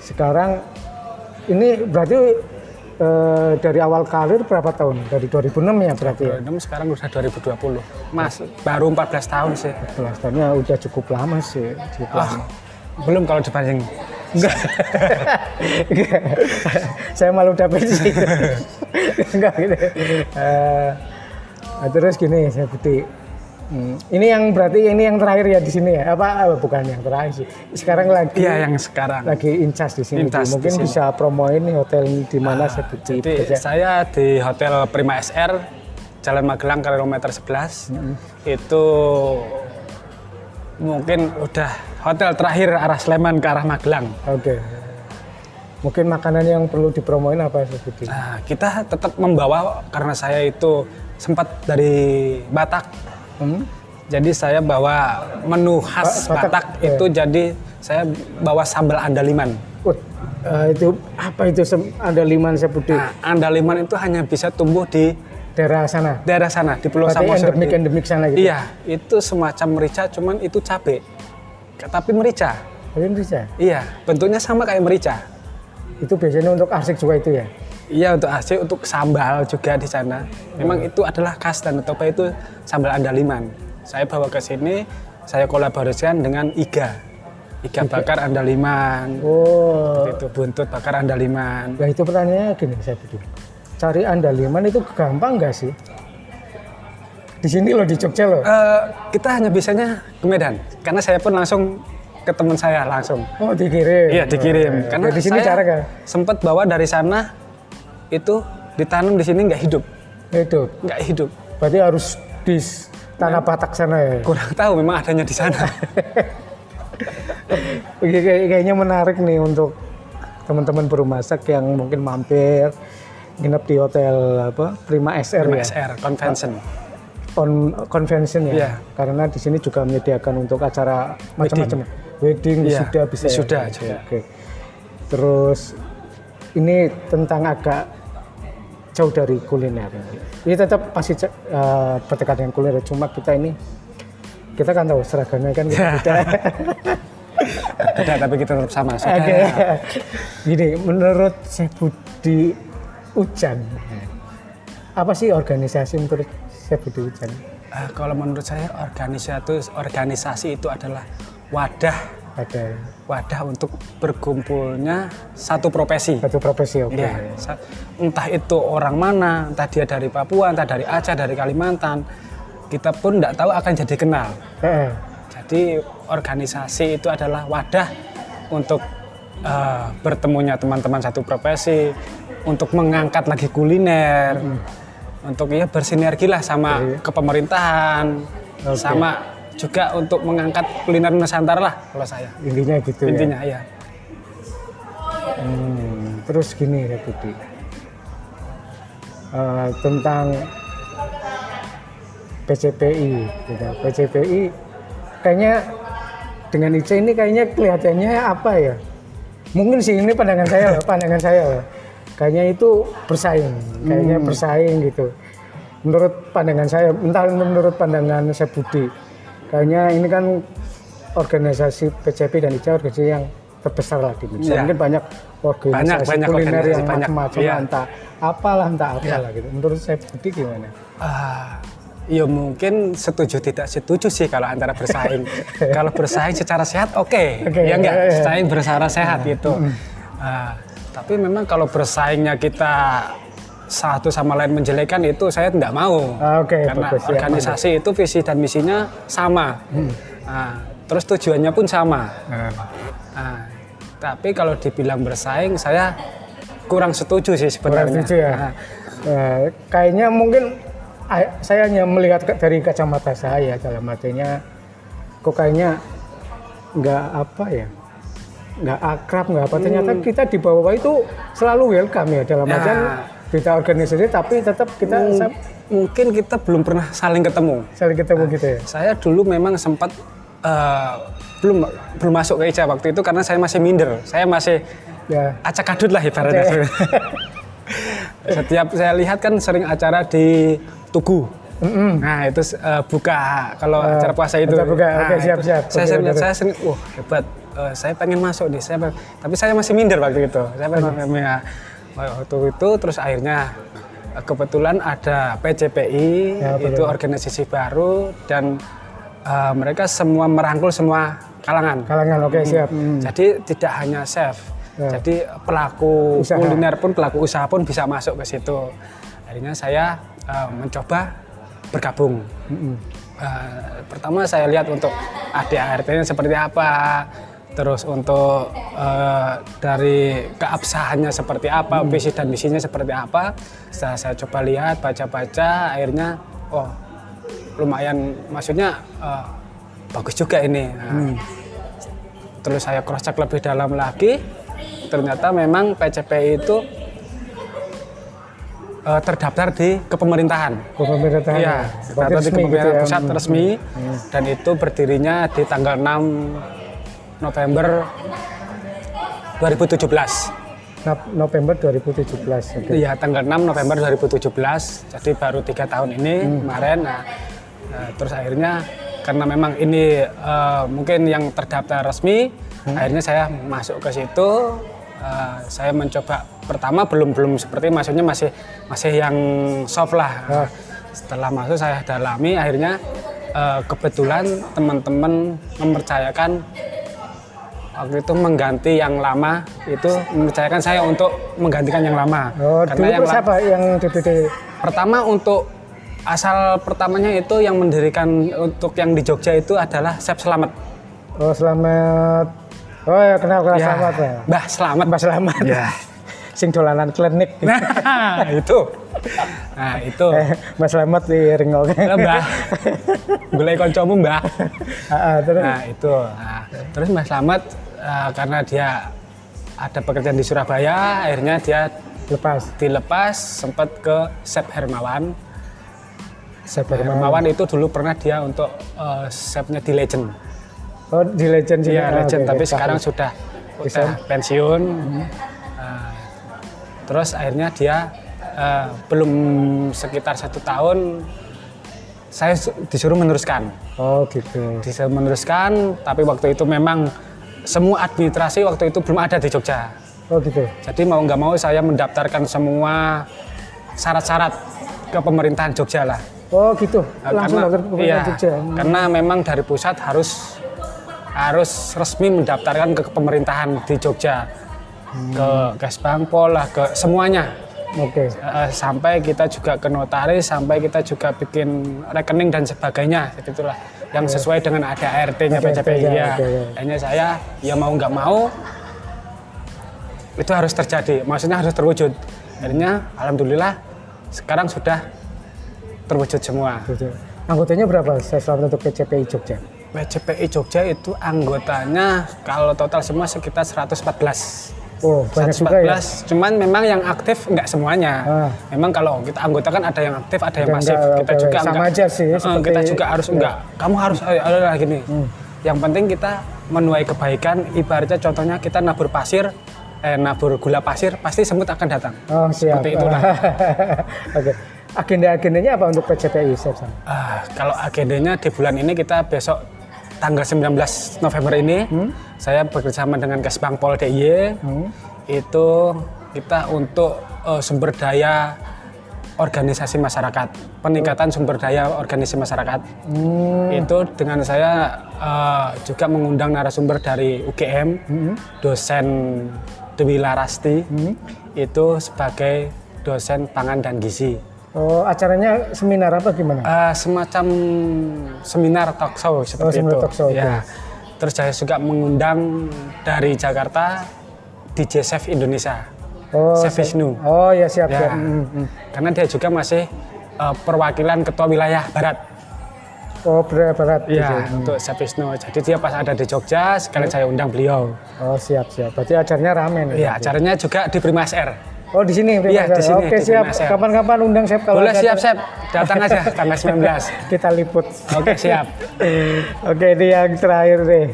Sekarang ini berarti eh, dari awal karir berapa tahun? Dari 2006 ya berarti ya? 2006 sekarang udah 2020. Mas, baru 14 tahun sih. 11 tahunnya udah cukup lama sih. Cukup Wah, lama. belum kalau dibanding Enggak. Enggak. Saya malu udah pensiun. Enggak gitu. Nah, terus gini saya Budi. Hmm, ini yang berarti ini yang terakhir ya di sini ya? Apa eh, bukan yang terakhir sih? Sekarang lagi Iya yang sekarang. lagi incas di sini. In charge Mungkin di sini. bisa promoin hotel di mana saya Budi. Jadi bekerja. saya di Hotel Prima SR Jalan Magelang kilometer 11 itu mungkin udah hotel terakhir arah Sleman ke arah Magelang. Oke. Mungkin makanan yang perlu dipromoin apa saya Budi? Nah, kita tetap membawa karena saya itu sempat dari Batak. Hmm? Jadi saya bawa menu khas Ba- Batak, Batak, ya. itu jadi saya bawa sambal andaliman. Eh, itu apa itu sem- ada liman saya Budi? Nah, andaliman itu hanya bisa tumbuh di Daerah sana. daerah sana di Pulau Samosir. endemik endemik sana gitu. Iya, itu semacam merica, cuman itu cabe. Tapi merica. Tapi bisa. Iya, bentuknya sama kayak merica. Itu biasanya untuk arsik juga itu ya. Iya untuk AC, untuk sambal juga di sana. Memang itu adalah khas dan Toba itu sambal andaliman. Saya bawa ke sini, saya kolaborasikan dengan Iga. Iga bakar andaliman. Oh, Itu buntut bakar andaliman. nah itu pertanyaannya gini saya Budi. Cari andaliman itu gampang nggak sih? Di sini loh di Jogja loh. Eh, kita hanya bisanya ke Medan, karena saya pun langsung ke teman saya langsung. Oh dikirim. Iya dikirim. Karena Karena di sini saya cara kan? sempat bawa dari sana itu ditanam di sini nggak hidup, Itu. nggak hidup. Berarti harus di tanah Batak sana ya. Kurang tahu memang adanya di sana. Kayaknya menarik nih untuk teman-teman perumasak yang mungkin mampir nginep di hotel apa Prima SR ya. MSR convention. on convention ya. Iya. Karena di sini juga menyediakan untuk acara macam-macam. Wedding, Iya, sudah bisa. ya? wisuda Oke. Oke. Terus ini tentang agak jauh dari kuliner. Ini tetap pasti uh, berdekatan dengan kuliner. Cuma kita ini kita kan tahu seragamnya kan kita beda. Beda tapi kita tetap sama. Oke. Gini, menurut Syekh Budi Ujan, apa sih organisasi menurut Syekh Budi Ujan? Eh, kalau menurut saya organisasi organisasi itu adalah wadah Ada wadah untuk berkumpulnya satu profesi. satu profesi, oke. Iya, sa- entah itu orang mana, entah dia dari Papua, entah dari Aceh, dari Kalimantan, kita pun tidak tahu akan jadi kenal. Jadi organisasi itu adalah wadah untuk eh, bertemunya teman-teman satu profesi, untuk mengangkat lagi kuliner, untuk ya bersinergi lah sama kepemerintahan, Oke. sama juga untuk mengangkat kuliner Nusantara lah kalau saya. Intinya gitu ya. Intinya ya. Hmm, terus gini ya Budi. Eh, tentang PCPI, gitu. PCPI kayaknya dengan Ica ini kayaknya kelihatannya apa ya? Mungkin sih ini pandangan saya loh, pandangan saya loh. Kayaknya itu bersaing, kayaknya bersaing gitu. Menurut pandangan saya, entah menurut pandangan saya Budi, kayaknya ini kan organisasi PCP dan ICA organisasi yang terbesar lah di Indonesia. Iya. Mungkin banyak organisasi Banyak, banyak kuliner organisasi, yang banyak. macam-macam Iya. entah apalah entah apalah gitu. Menurut saya Budi gimana? Ah, ya mungkin setuju tidak setuju sih kalau antara bersaing. kalau bersaing secara sehat oke, Oke, ya enggak iya, iya. bersaing secara sehat gitu. Ah, tapi memang kalau bersaingnya kita satu sama lain menjelekan itu saya tidak mau. Ah, oke, Karena bagus, ya, organisasi itu visi dan misinya sama. Ah, terus tujuannya pun sama. Nah, Ah, Tapi kalau dibilang bersaing, saya kurang setuju sih Kurang sebenarnya. setuju ya. Nah, Eh, kayaknya mungkin ah, saya hanya melihat dari kacamata saya dalam artinya kok kayaknya nggak apa ya nggak akrab nggak apa ternyata kita di bawah itu selalu welcome ya dalam Ya. Kita organisasi tapi tetap kita mung- sa- mungkin kita belum pernah saling ketemu. saling ketemu gitu ya Saya dulu memang sempat eh, belum belum masuk ke IJA waktu itu karena saya masih minder. Saya masih ya acak adut lah ibaratnya. Setiap saya lihat kan sering acara di Tugu. Mm-mm. Nah itu eh, buka kalau acara puasa itu. acara buka. Nah, Oke, siap, itu siap. Saya Oke, sering, betul. saya sering, wah hebat. Eh, saya pengen masuk nih. Saya pengen- tapi saya masih minder waktu itu. Saya pengen ya, waktu itu terus akhirnya eh, kebetulan ada PCPI Ya, itu organisasi baru dan eh, mereka semua merangkul semua kalangan. kalangan oke siap Jadi tidak hanya chef, Ya. jadi pelaku Usaha. kuliner pun pelaku usaha pun bisa masuk ke situ. Akhirnya saya eh, mencoba bergabung. Eh, pertama saya lihat untuk ADART-nya seperti apa, terus untuk eh, dari keabsahannya seperti apa, visi dan misinya seperti apa. Setelah saya coba lihat, baca-baca, akhirnya oh lumayan, maksudnya eh, bagus juga ini. Nah, terus saya cross check lebih dalam lagi ternyata memang PCPI itu eh, terdaftar di kepemerintahan pemerintahan Iya, terdaftar di resmi kepemerintahan gitu ya. pusat resmi dan itu berdirinya di tanggal 6 November 2017 Nop- November 2017 oke Iya, tanggal 6 November 2017. Jadi baru tiga tahun ini kemarin. Nah, eh, terus akhirnya karena memang ini eh, mungkin yang terdaftar resmi, akhirnya saya masuk ke situ. Eh, saya mencoba pertama belum belum seperti maksudnya masih masih yang soft lah. Ah. Setelah masuk saya dalami, akhirnya eh, kebetulan teman-teman mempercayakan waktu itu mengganti yang lama itu mempercayakan saya untuk menggantikan yang lama. Oh dulu yang siapa yang DPD pertama untuk asal pertamanya itu yang mendirikan untuk yang di Jogja itu adalah Chef Selamat. Oh selamat. Oh ya kenal kenal Ya, selamat ya. Mbah Selamat. Mbak Selamat. Ya. sing dolanan klinik. Nah. Itu. Nah itu. Eh, Mbak Selamat di Ringol Mbah gulai koncomu Mbah Ah, ah, terus. Nah itu, nah, terus Mas Slamet eh, karena dia ada pekerjaan di Surabaya, akhirnya dia lepas. dilepas sempat ke Chef Hermawan. saya Chef Hermawan. Itu dulu pernah dia untuk eh, chefnya di Legend. oh di Legend sini Iya Ah, Legend, oke, tapi oke. sekarang sudah udah pensiun. Nah, terus akhirnya dia eh, belum sekitar satu tahun saya su- disuruh meneruskan. oh gitu. Bisa meneruskan tapi waktu itu memang semua administrasi waktu itu belum ada di Jogja. Oh gitu. Jadi mau nggak mau saya mendaftarkan semua syarat-syarat ke pemerintahan Jogja lah. Oh gitu. Nah, langsung karena, ke Pemerintahan iya, Jogja. karena memang dari pusat harus harus resmi mendaftarkan ke pemerintahan di Jogja ke Kesbangpol lah ke semuanya oke Eh, sampai kita juga ke notaris, sampai kita juga bikin rekening dan sebagainya, itulah yang sesuai dengan ada ART-nya Oke, PCPI oke, ya. Hanya saya ya mau nggak mau itu harus terjadi, maksudnya harus terwujud. Akhirnya alhamdulillah sekarang sudah terwujud semua. anggotanya berapa saya untuk PCPI Jogja PCPI Jogja itu anggotanya kalau total semua sekitar 114. Oh banyak juga ya 114, cuman memang yang aktif nggak semuanya. Ah. Memang kalau kita anggota kan ada yang aktif, ada yang Ada pasif. enggak, kita oke, juga sama enggak. aja sih, Eh, seperti- kita juga harus enggak. Kamu harus eh, gini. Hmm. Yang penting kita menuai kebaikan. Ibaratnya contohnya kita nabur pasir, eh, nabur gula pasir, pasti semut akan datang. oh siap Seperti itulah. oke agenda-agendanya apa untuk PCPI Sam? Ah, kalau agendanya di bulan ini kita besok tanggal 19 November ini saya bekerjasama dengan Kesbangpol DIY Hmm. itu kita untuk eh, sumber daya organisasi masyarakat peningkatan sumber daya organisasi masyarakat. Hmm. itu dengan saya eh, juga mengundang narasumber dari UGM dosen Dewi Larasti. Itu sebagai dosen pangan dan gizi Oh, acaranya seminar apa gimana? Eh, semacam seminar talk show seperti seminar itu. talk show, ya. Terus saya juga mengundang dari Jakarta DJ Chef Indonesia. Oh, Chef Wisnu. Oh ya siap Ya. siap. Hmm, hmm. Karena dia juga masih eh, perwakilan ketua wilayah barat. Oh berat berat. Iya, untuk Chef Wisnu. Jadi dia pas ada di Jogja, sekalian saya undang beliau. Oh siap siap. Berarti acaranya rame nih. Iya, acaranya juga di Primas Air. Oh di sini. Iya, di sini, Oke siap. Kapan-kapan undang saya kalau Boleh ada- siap, Chef. Datang aja tanggal 19. Kita liput. Oke, siap. Oke ini yang terakhir deh.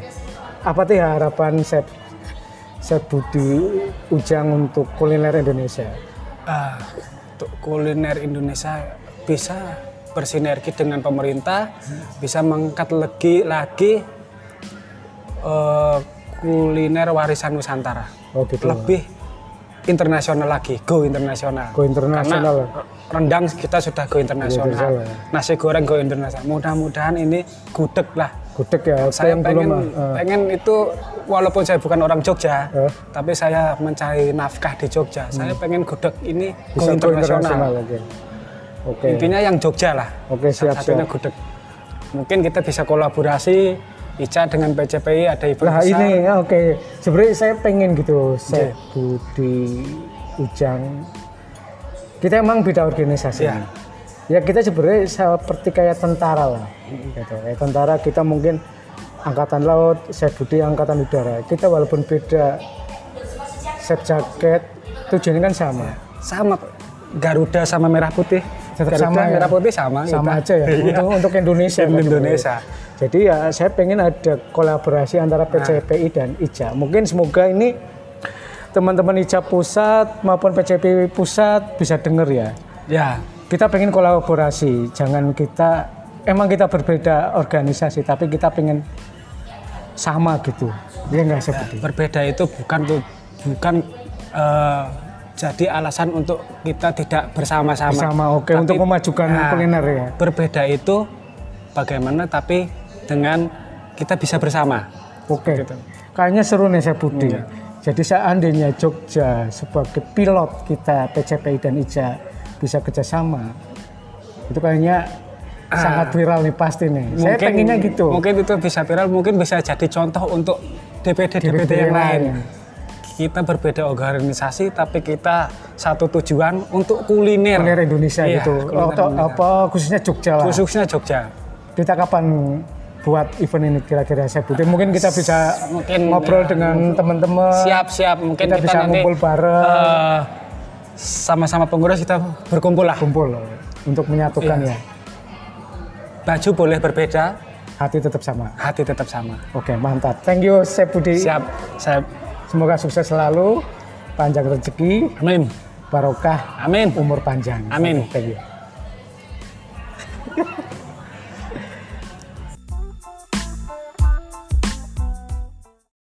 Apa tuh harapan Chef Chef Budi Ujang untuk kuliner Indonesia? Ah, untuk kuliner Indonesia bisa bersinergi dengan pemerintah, bisa mengangkat lagi lagi eh, kuliner warisan Nusantara. Oh gitu. Lebih internasional lagi, go internasional. Go internasional. Karena rendang kita sudah go internasional. internasional. Nasi goreng go internasional. Mudah-mudahan ini gudeg lah. Gudeg ya. Saya yang pengen, ah. pengen itu walaupun saya bukan orang Jogja, Eh. tapi saya mencari nafkah di Jogja. Saya pengen gudeg ini Hmm. bisa go internasional. internasional. Oke. Oke. Intinya yang Jogja lah. Oke siap Satunya siap. gudeg. Mungkin kita bisa kolaborasi Ica dengan PCPI ada event Nah besar. ini ya, oke. Sebenarnya saya pengen gitu, Chef Budi Ujang. Kita emang beda organisasi. Iya. Ya kita sebenarnya seperti kayak tentara lah. Gitu. Kayak tentara kita mungkin angkatan laut, Chef Budi angkatan udara. Kita walaupun beda chef jaket, tujuannya kan sama. sama Garuda sama merah putih. Tetap Garuda sama ya? merah putih sama. Sama kita. aja ya. Iya. Untuk, untuk Indonesia. Untuk Indonesia. Jadi ya saya pengen ada kolaborasi antara PCPI dan IJA. Mungkin semoga ini teman-teman IJA pusat maupun PCPI pusat bisa denger ya. Ya, Kita pengen kolaborasi, jangan kita emang kita berbeda organisasi tapi kita pengen sama gitu. Iya nggak seperti. berbeda itu bukan tuh bukan eh, jadi alasan untuk kita tidak bersama-sama. Bersama, oke, Tapi, untuk memajukan nah, kuliner ya. Berbeda itu bagaimana tapi dengan kita bisa bersama. Oke. Gitu. Kayaknya seru nih saya Budi. Iya. Jadi seandainya Jogja sebagai pilot kita PCPI dan IJA bisa kerjasama, itu kayaknya sangat viral nih pasti nih. saya pengennya gitu. Ah. Mungkin itu bisa viral, mungkin bisa jadi contoh untuk DPD DPD, DPD yang yang lain. lain. Kita berbeda organisasi tapi kita satu tujuan untuk kuliner. kuliner Indonesia Iya, gitu. kuliner Atau Indonesia. apa khususnya Jogja lah. Khususnya Jogja. Kita kapan buat event ini kira-kira saya Budi? Mungkin kita bisa Mungkin, ngobrol ya, dengan teman-teman. Siap siap mungkin Kita kita, bisa nanti ngumpul bareng. eh, sama-sama pengurus kita berkumpul lah. kumpul untuk menyatukan Iya. ya. Baju boleh berbeda, Hati tetap sama. hati tetap sama. Oke, mantap. Thank you, Chef Budi. Siap, saya Semoga sukses selalu, panjang rezeki, amin, barokah, amin. umur panjang. Amin. Thank you.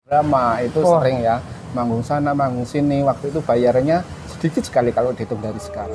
drama itu Oh. sering ya manggung sana manggung sini waktu itu bayarnya sedikit sekali kalau dihitung dari sekarang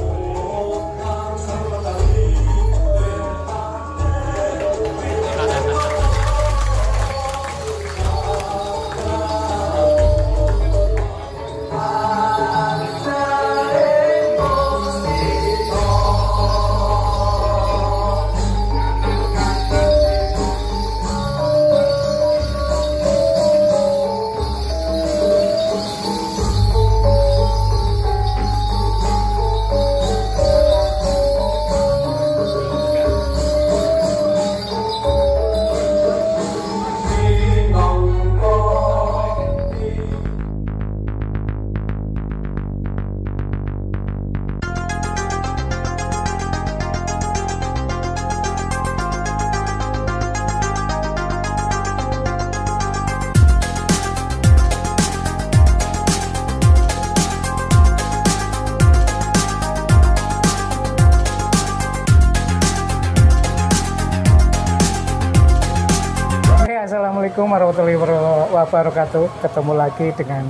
Assalamualaikum warahmatullahi wabarakatuh. Ketemu lagi dengan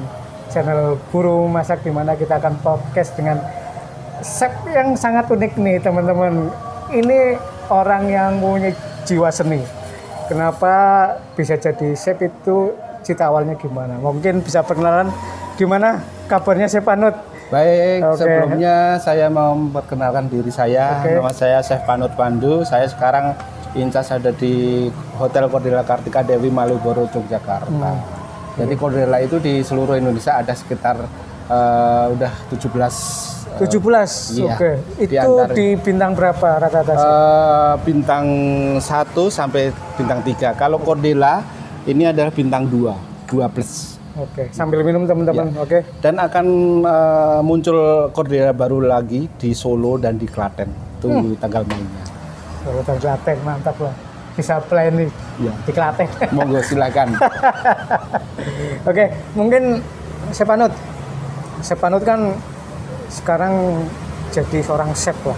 channel Guru Masak di mana kita akan podcast dengan chef yang sangat unik nih teman-teman. Ini orang yang punya jiwa seni. Kenapa bisa jadi chef itu cita awalnya gimana? Mungkin bisa perkenalan gimana kabarnya Chef Panut? baik Oke. sebelumnya saya mau memperkenalkan diri saya Oke. nama saya Chef Panut Pandu saya sekarang Incas ada di Hotel Cordela Kartika Dewi Malioboro Yogyakarta. Hmm. Jadi Cordela itu di seluruh Indonesia ada sekitar eh, udah 17 eh, 17. iya, Oke. di Itu antara- di bintang berapa rata-rata? eh, bintang 1 sampai bintang 3. Kalau Cordela ini adalah bintang 2, 2 plus. Oke. Sambil minum teman-teman. Oke. Dan akan eh, muncul Cordela baru lagi di Solo dan di Klaten. Tunggu tanggal mainnya. Dari Klaten mantap lah. Bisa play nih Ya. di Klaten. Monggo silakan. Oke, mungkin Sepanut. Sepanut kan sekarang jadi seorang chef lah.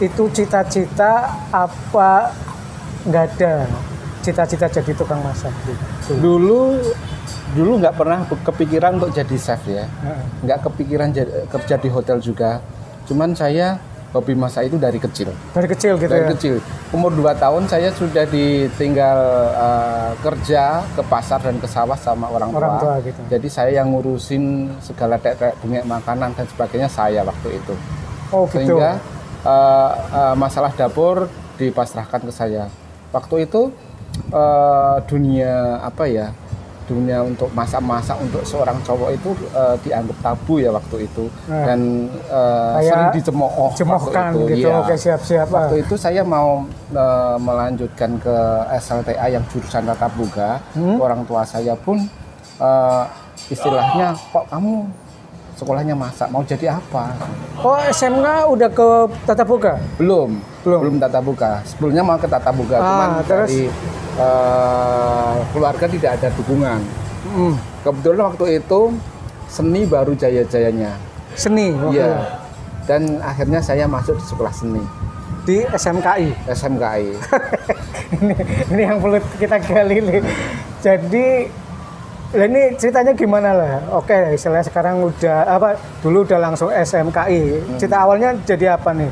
Itu cita-cita apa nggak ada cita-cita jadi tukang masak gitu. dulu dulu nggak pernah kepikiran untuk jadi chef ya Heeh. nggak kepikiran jadi- kerja di hotel juga cuman saya hobi masak itu dari kecil Dari kecil gitu dari ya. kecil umur 2 tahun saya sudah ditinggal eh, kerja ke pasar dan ke sawah sama orang tua, Orang tua gitu. jadi saya yang ngurusin segala tek bengek makanan dan sebagainya saya waktu itu Oh gitu. sehingga eh, eh, masalah dapur dipasrahkan ke saya. Waktu itu eh, dunia apa ya dunia untuk masak-masak untuk seorang cowok itu eh, dianggap tabu ya waktu itu Nah. dan eh, Kayak sering dicemooh Cemohkan waktu itu. gitu. Iya. Oke siap-siap. ah. Waktu itu saya mau eh, melanjutkan ke SLTA yang jurusan tata boga. Hmm? Orang tua saya pun eh, istilahnya kok kamu sekolahnya masak mau jadi apa? Oh SMK udah ke Tata Boga? Belum, Belum. belum, tata buka. Sebelumnya mau ke tata buka, Ah, cuman terus? dari eh, keluarga tidak ada dukungan. Hmm. Kebetulan waktu itu seni baru jaya-jayanya. Seni. oke. Iya. Dan akhirnya saya masuk di sekolah seni Di SMKI. SMKI. ini, ini yang perlu kita gali nih. Jadi ini ceritanya gimana lah? Oke, istilahnya sekarang udah apa? Dulu udah langsung SMKI. Cerita awalnya jadi apa nih?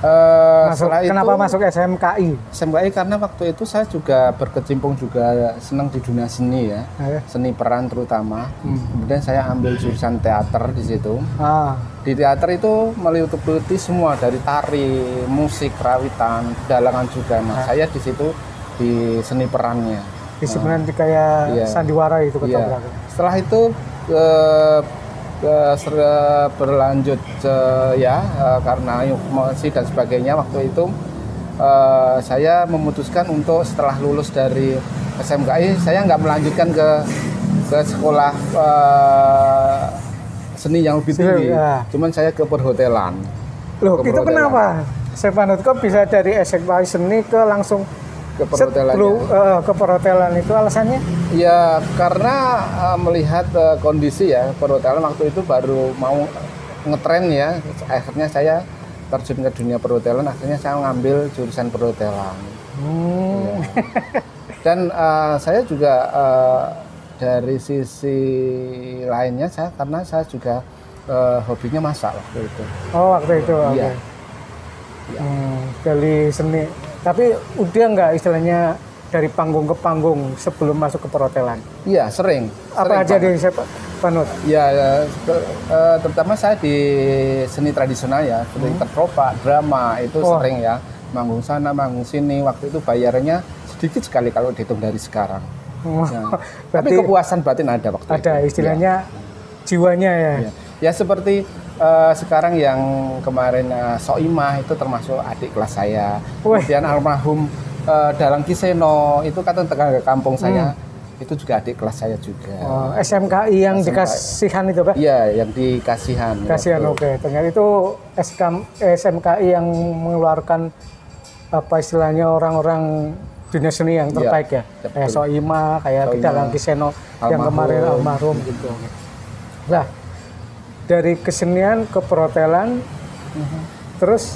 Eh, Masuk, itu, kenapa masuk SMKI? SMKI karena waktu itu saya juga berkecimpung juga senang di dunia seni ya, ya. seni peran terutama. Kemudian saya ambil jurusan teater di situ. Ah, Di teater itu meliputi semua dari tari, musik, rawitan, dalangan juga. Nah, saya di situ di seni perannya. Disiplinan di kayak Iya. sandiwara itu Iya. ketoprak. Setelah itu eh, eh, ser- berlanjut eh, ya eh, karena emosi dan sebagainya waktu itu eh, saya memutuskan untuk setelah lulus dari SMKI saya nggak melanjutkan ke ke sekolah eh, seni yang lebih tinggi. ya. Cuman saya ke perhotelan. Loh, Ke itu perhotelan. kenapa? Stefanut kok bisa dari SMKI seni ke langsung Ke set, perhotelannya. lu, eh, ke perhotelan itu alasannya? Ya karena uh, melihat uh, kondisi ya perhotelan waktu itu baru mau ngetren ya akhirnya saya terjun ke dunia perhotelan akhirnya saya ngambil jurusan perhotelan Hmm. dan uh, saya juga uh, dari sisi lainnya saya karena saya juga uh, hobinya masak waktu itu Oh, waktu itu. Iya. Hmm, dari seni. Tapi udah nggak istilahnya dari panggung ke panggung sebelum masuk ke perhotelan? iya sering Apa sering aja banget. di siapa? Panut? Ya, ya, eh, terutama saya di seni tradisional ya, seperti tertropa, drama itu Hmm. Oh. sering ya, manggung sana, manggung sini. Waktu itu bayarnya sedikit sekali kalau dihitung dari sekarang. Ya. Tapi kepuasan batin ada waktu itu. ada istilahnya jiwanya ya. Ya, ya seperti eh, sekarang yang kemarin eh, Soimah itu termasuk adik kelas saya. Wih. Kemudian almarhum eh, Dalang Kiseno itu kan tetangga kampung saya. Itu juga adik kelas saya juga. Hmm. Oh, SMKI yang SMKI. dikasihan itu Pak? Iya, yang di Kasihan. Oke. Ternyata itu SK, SMKI yang mengeluarkan apa istilahnya orang-orang dunia seni yang Iya, terbaik ya. betul. Kayak Soima, kayak Soima, Dalang Kiseno yang kemarin almarhum gitu. Nah, dari kesenian ke perhotelan terus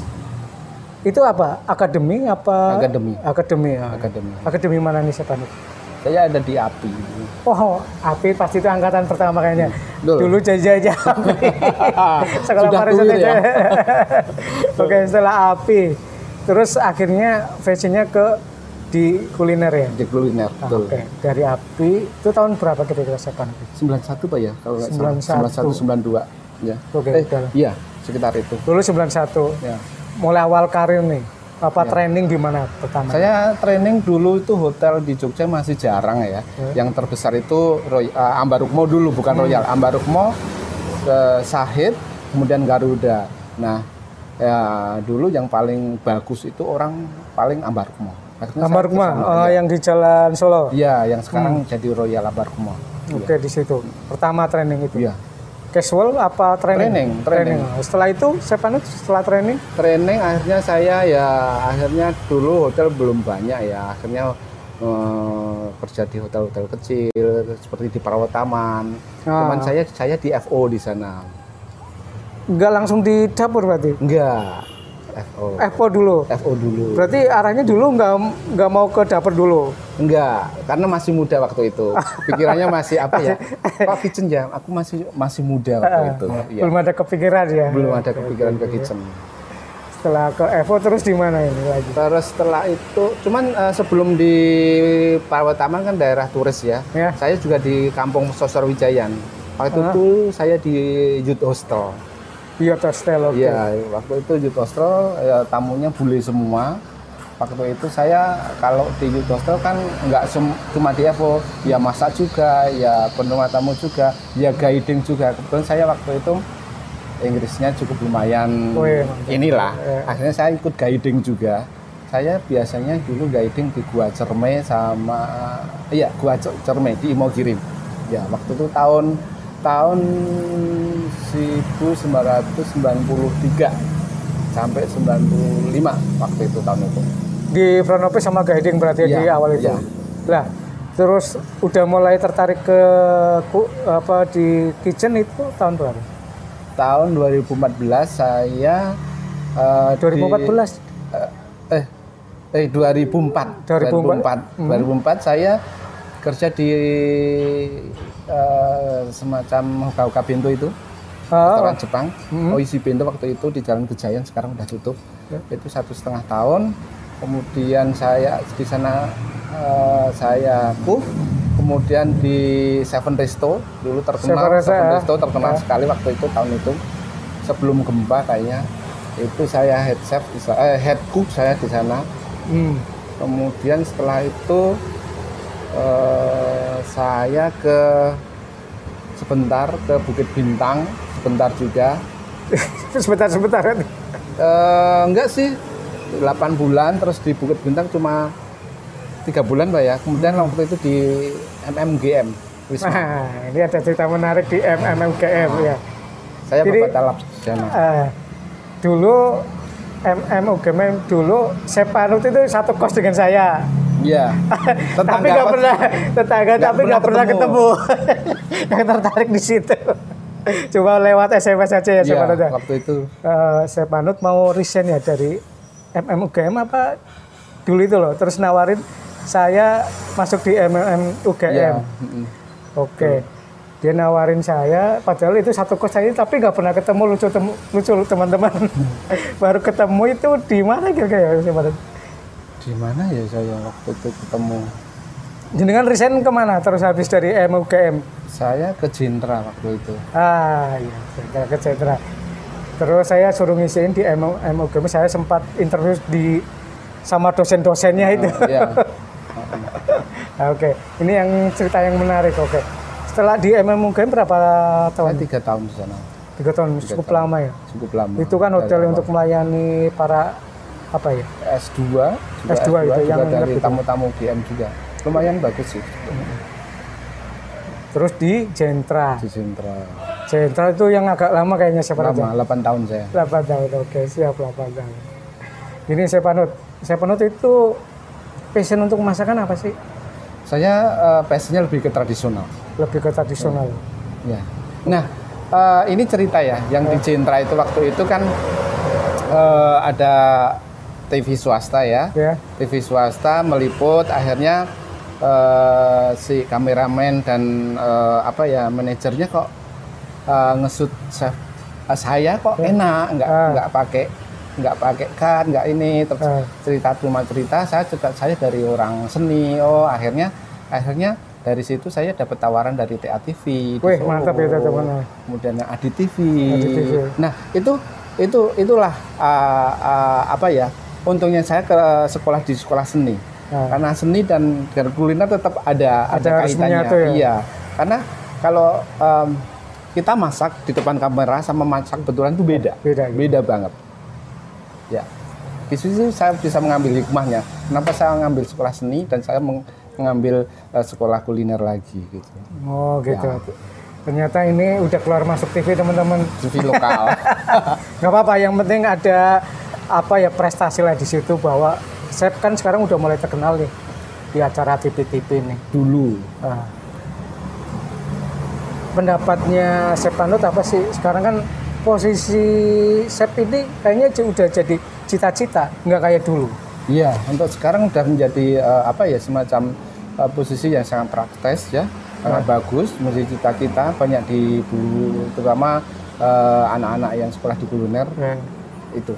itu apa? Akademi apa? Akademi. Akademi. ya. Akademi. Akademi mana nih Sepan? Saya ada di API. Oh, API pasti itu angkatan pertama kayaknya. Betul. Dulu jajah API. Sekolah Sudah pariwisata. ya. Oke, setelah API. Terus akhirnya fashionnya ke di kuliner ya. Di kuliner, Ah, betul. Oke, dari API itu tahun berapa kira-kira Sepan? 91 Pak ya? Kalau nggak salah. 91. 91, 92. Ya. Oke, eh, udah. iya, sekitar itu. Dulu 91. Ya. Mulai awal karir nih. Apa training di mana pertama? Saya training dulu itu hotel di Jogja masih jarang ya. Yang terbesar itu Roy, uh, Ambarukmo dulu, bukan Royal. Ambarukmo, uh, Sahid, kemudian Garuda. Nah, ya dulu yang paling bagus itu orang paling Ambarukmo. Ke sana, oh, ya. yang di Jalan Solo. Iya, yang sekarang jadi Royal Ambarukmo. Oke, di situ. Pertama training itu. Iya. Casual apa training? Training, training. Setelah itu saya panut setelah training Training akhirnya saya ya akhirnya dulu hotel belum banyak ya. Akhirnya eh, kerja di hotel-hotel kecil seperti di Taman. Ah. Cuman saya saya di FO di sana. nggak langsung di dapur berarti. Enggak. FO. Epo dulu. FO dulu. Berarti arahnya dulu nggak nggak mau ke dapur dulu. Enggak, karena masih muda waktu itu. Pikirannya masih apa ya? Kok kitchen ya? Aku masih masih muda waktu itu. Iya. Belum ada kepikiran ya. Belum ada kepikiran ke kitchen. Setelah ke Evo terus di mana ini lagi? Terus setelah itu, cuman eh, sebelum di Taman kan daerah turis ya. Ya. Saya juga di Kampung Sosor Wijayan. Waktu Ah. itu saya di Youth Hostel. Iya Hostel oke. Iya, waktu itu Hostel ya, tamunya bule semua. Waktu itu saya kalau di Youth Hostel kan nggak cuma di Evo, ya masak juga, ya penerima tamu juga, ya guiding juga. Kebetulan saya waktu itu Inggrisnya cukup lumayan Oh, iya. inilah. Iya. Akhirnya saya ikut guiding juga. Saya biasanya dulu guiding di Gua Cerme sama iya Gua Cer- Cerme di Imogiri. Ya, waktu itu tahun tahun 1993 sampai 95 waktu itu tahun itu. Di front office sama guiding berarti Iya, di awal itu. iya. Lah, terus udah mulai tertarik ke apa di kitchen itu tahun berapa? Tahun 2014 saya eh, di- 2014. eh eh 2004 2004. 2004 2004 saya kerja di eh, semacam Hoka Bento itu. Ah, restoran Jepang. Oishi Bento waktu itu di Jalan Gejayan sekarang udah tutup. Ya. itu satu setengah tahun. Kemudian saya di sana eh, saya cook kemudian di Seven Resto dulu terkenal. Seven Resto, Seven ya. Resto terkenal Ya. sekali waktu itu tahun itu. Sebelum gempa kayaknya. Itu saya head chef eh, head cook saya di sana. Hmm. kemudian setelah itu eh, saya ke sebentar ke Bukit Bintang sebentar juga sebentar sebentar kan. Eh, enggak sih 8 bulan terus di Bukit Bintang cuma tiga bulan pak ya kemudian waktu itu di MMGM Wisma. Nah, ini ada cerita menarik di MMMGM ya. saya jadi- bapak talap sana Eh, dulu MMUGM dulu Sepanut itu satu kos dengan saya. Iya. Tapi nggak pernah tetangga tapi nggak pernah pernah ketemu, yang tertarik di situ. Coba lewat SMS aja ya panut ya waktu itu. Eh, saya panut mau resign ya dari MMUGM apa? Dulu itu loh terus nawarin saya masuk di MMUGM Iya, mm-mm. oke. Dia nawarin saya padahal itu satu kos saya tapi nggak pernah ketemu lucu temu, lucu teman-teman. Baru ketemu itu di mana kira-kira ya panut di mana ya saya waktu itu ketemu jenengan resign ke mana terus habis dari MUGM saya ke Jenderal waktu itu Ah iya, sentra ke sentra. Terus saya suruh ngisiin di MOGM, saya sempat interview di sama dosen-dosennya itu. Iya. Ah, Oke, ini yang cerita yang menarik. Oke, setelah di MMUGM berapa Saya tahun? tiga tahun di sana, Tiga tahun, cukup lama ya. cukup lama. Itu kan hotel untuk melayani para apa ya? awal. S2, juga S2 itu juga yang dari tamu-tamu GM juga. Lumayan bagus sih Terus di Jentra. di Sentra. Jentra itu yang agak lama kayaknya siapa aja? Lama, 8 tahun saya. 8 tahun, oke siap 8 tahun. Ini saya panut. Saya panut itu passion untuk masakan apa sih? Saya eh, passionnya lebih ke tradisional. Lebih ke tradisional. Ya. Nah, eh, ini cerita ya, yang di Jentra itu waktu itu kan eh, ada TV swasta ya. Ya. TV swasta meliput akhirnya eh, si kameramen dan eh, apa ya manajernya kok eh, ngesut chef eh, saya kok enak nggak Ah. nggak pakai nggak pakai kan nggak ini terus Ah. cerita cuma cerita saya cerita saya dari orang seni oh akhirnya akhirnya dari situ saya dapat tawaran dari TA TV Wih, Solo. mantap ya, teman-teman. kemudian Adi TV. Adi TV. nah itu itu itulah ah, ah, apa ya untungnya saya ke sekolah di sekolah seni. Ah. Karena seni dan, dan kuliner tetap ada ada, Ada kaitannya. menyatu ya? Iya. Karena kalau em, kita masak di depan kamera sama masak betulan itu beda. Beda, gitu. Beda banget. Ya. Di situ saya bisa mengambil hikmahnya. Kenapa saya mengambil sekolah seni dan saya meng- mengambil eh, sekolah kuliner lagi gitu. Oh gitu. Ya. Ternyata ini udah keluar masuk TV teman-teman. TV lokal. Nggak apa-apa, yang penting ada apa ya prestasi lah di situ bahwa Chef kan sekarang udah mulai terkenal nih di acara TV-TV nih. Dulu. Ah. pendapatnya Chef Panut apa sih? Sekarang kan posisi Chef ini kayaknya udah jadi cita-cita, nggak kayak dulu. Iya, untuk sekarang udah menjadi eh, apa ya semacam eh, posisi yang sangat praktis ya, sangat bagus. Menjadi cita-cita banyak di bulu, terutama eh, anak-anak yang sekolah di kuliner Ya. itu.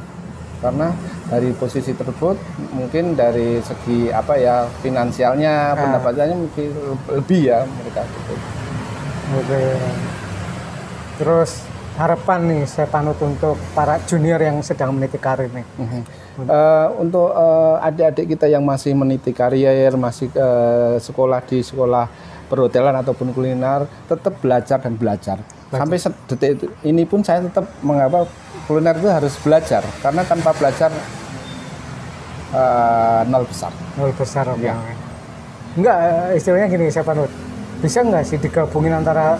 Karena dari posisi tersebut mungkin dari segi apa ya finansialnya Ah. pendapatannya mungkin lebih ya mereka gitu. Oke. Terus harapan nih Chef Panut untuk para junior yang sedang meniti karir nih. Mhm. Eh, untuk eh, adik-adik kita yang masih meniti karier, masih eh, sekolah di sekolah perhotelan ataupun kuliner, tetap belajar dan belajar. Sampai detik itu- ini pun saya tetap mengapa kuliner itu harus belajar, karena tanpa belajar eh, nol besar. Nol besar oke. Enggak, eh, istilahnya gini Chef Panut. Bisa nggak sih digabungin antara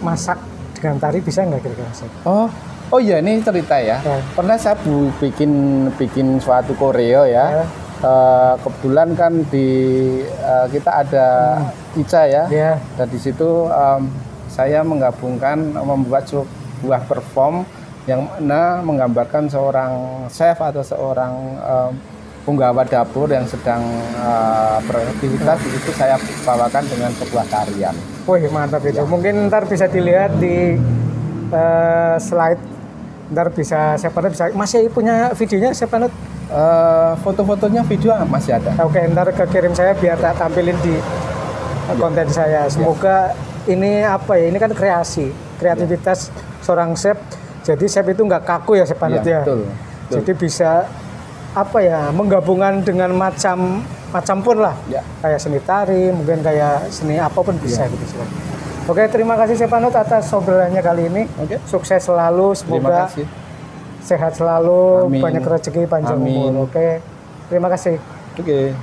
masak dengan tari bisa nggak kira-kira? Oh, oh iya ini cerita ya. Ya. Pernah saya bu- bikin bikin suatu koreo ya. Ya. Eh, kebetulan kan di eh, kita ada Ica ya. Ya. Dan di situ em, saya menggabungkan membuat sebuah perform yang mana menggambarkan seorang chef atau seorang em, penggawa dapur yang sedang eh, beraktivitas di situ saya bawakan dengan sebuah tarian. Wih mantap itu. Mungkin ntar bisa dilihat di eh, slide. Ntar bisa Panut bisa masih punya videonya Panut? Eh, foto-fotonya video masih ada. Oke, ntar kekirim saya biar tak tampilin di uh, konten saya. Semoga ini apa ya? Ini kan kreasi, kreativitas seorang chef. Jadi chef itu nggak kaku ya, chef Panut ya. betul, betul. Jadi bisa apa ya? Menggabungan dengan macam macam pun lah. Ya. Kayak seni tari, mungkin kayak seni apa pun bisa Iya. gitu. Chef. Oke, terima kasih Chef Panut atas obrolannya kali ini. Oke. Sukses selalu, semoga sehat selalu, Amin. banyak rezeki, panjang Amin. umur. Oke, terima kasih. Oke.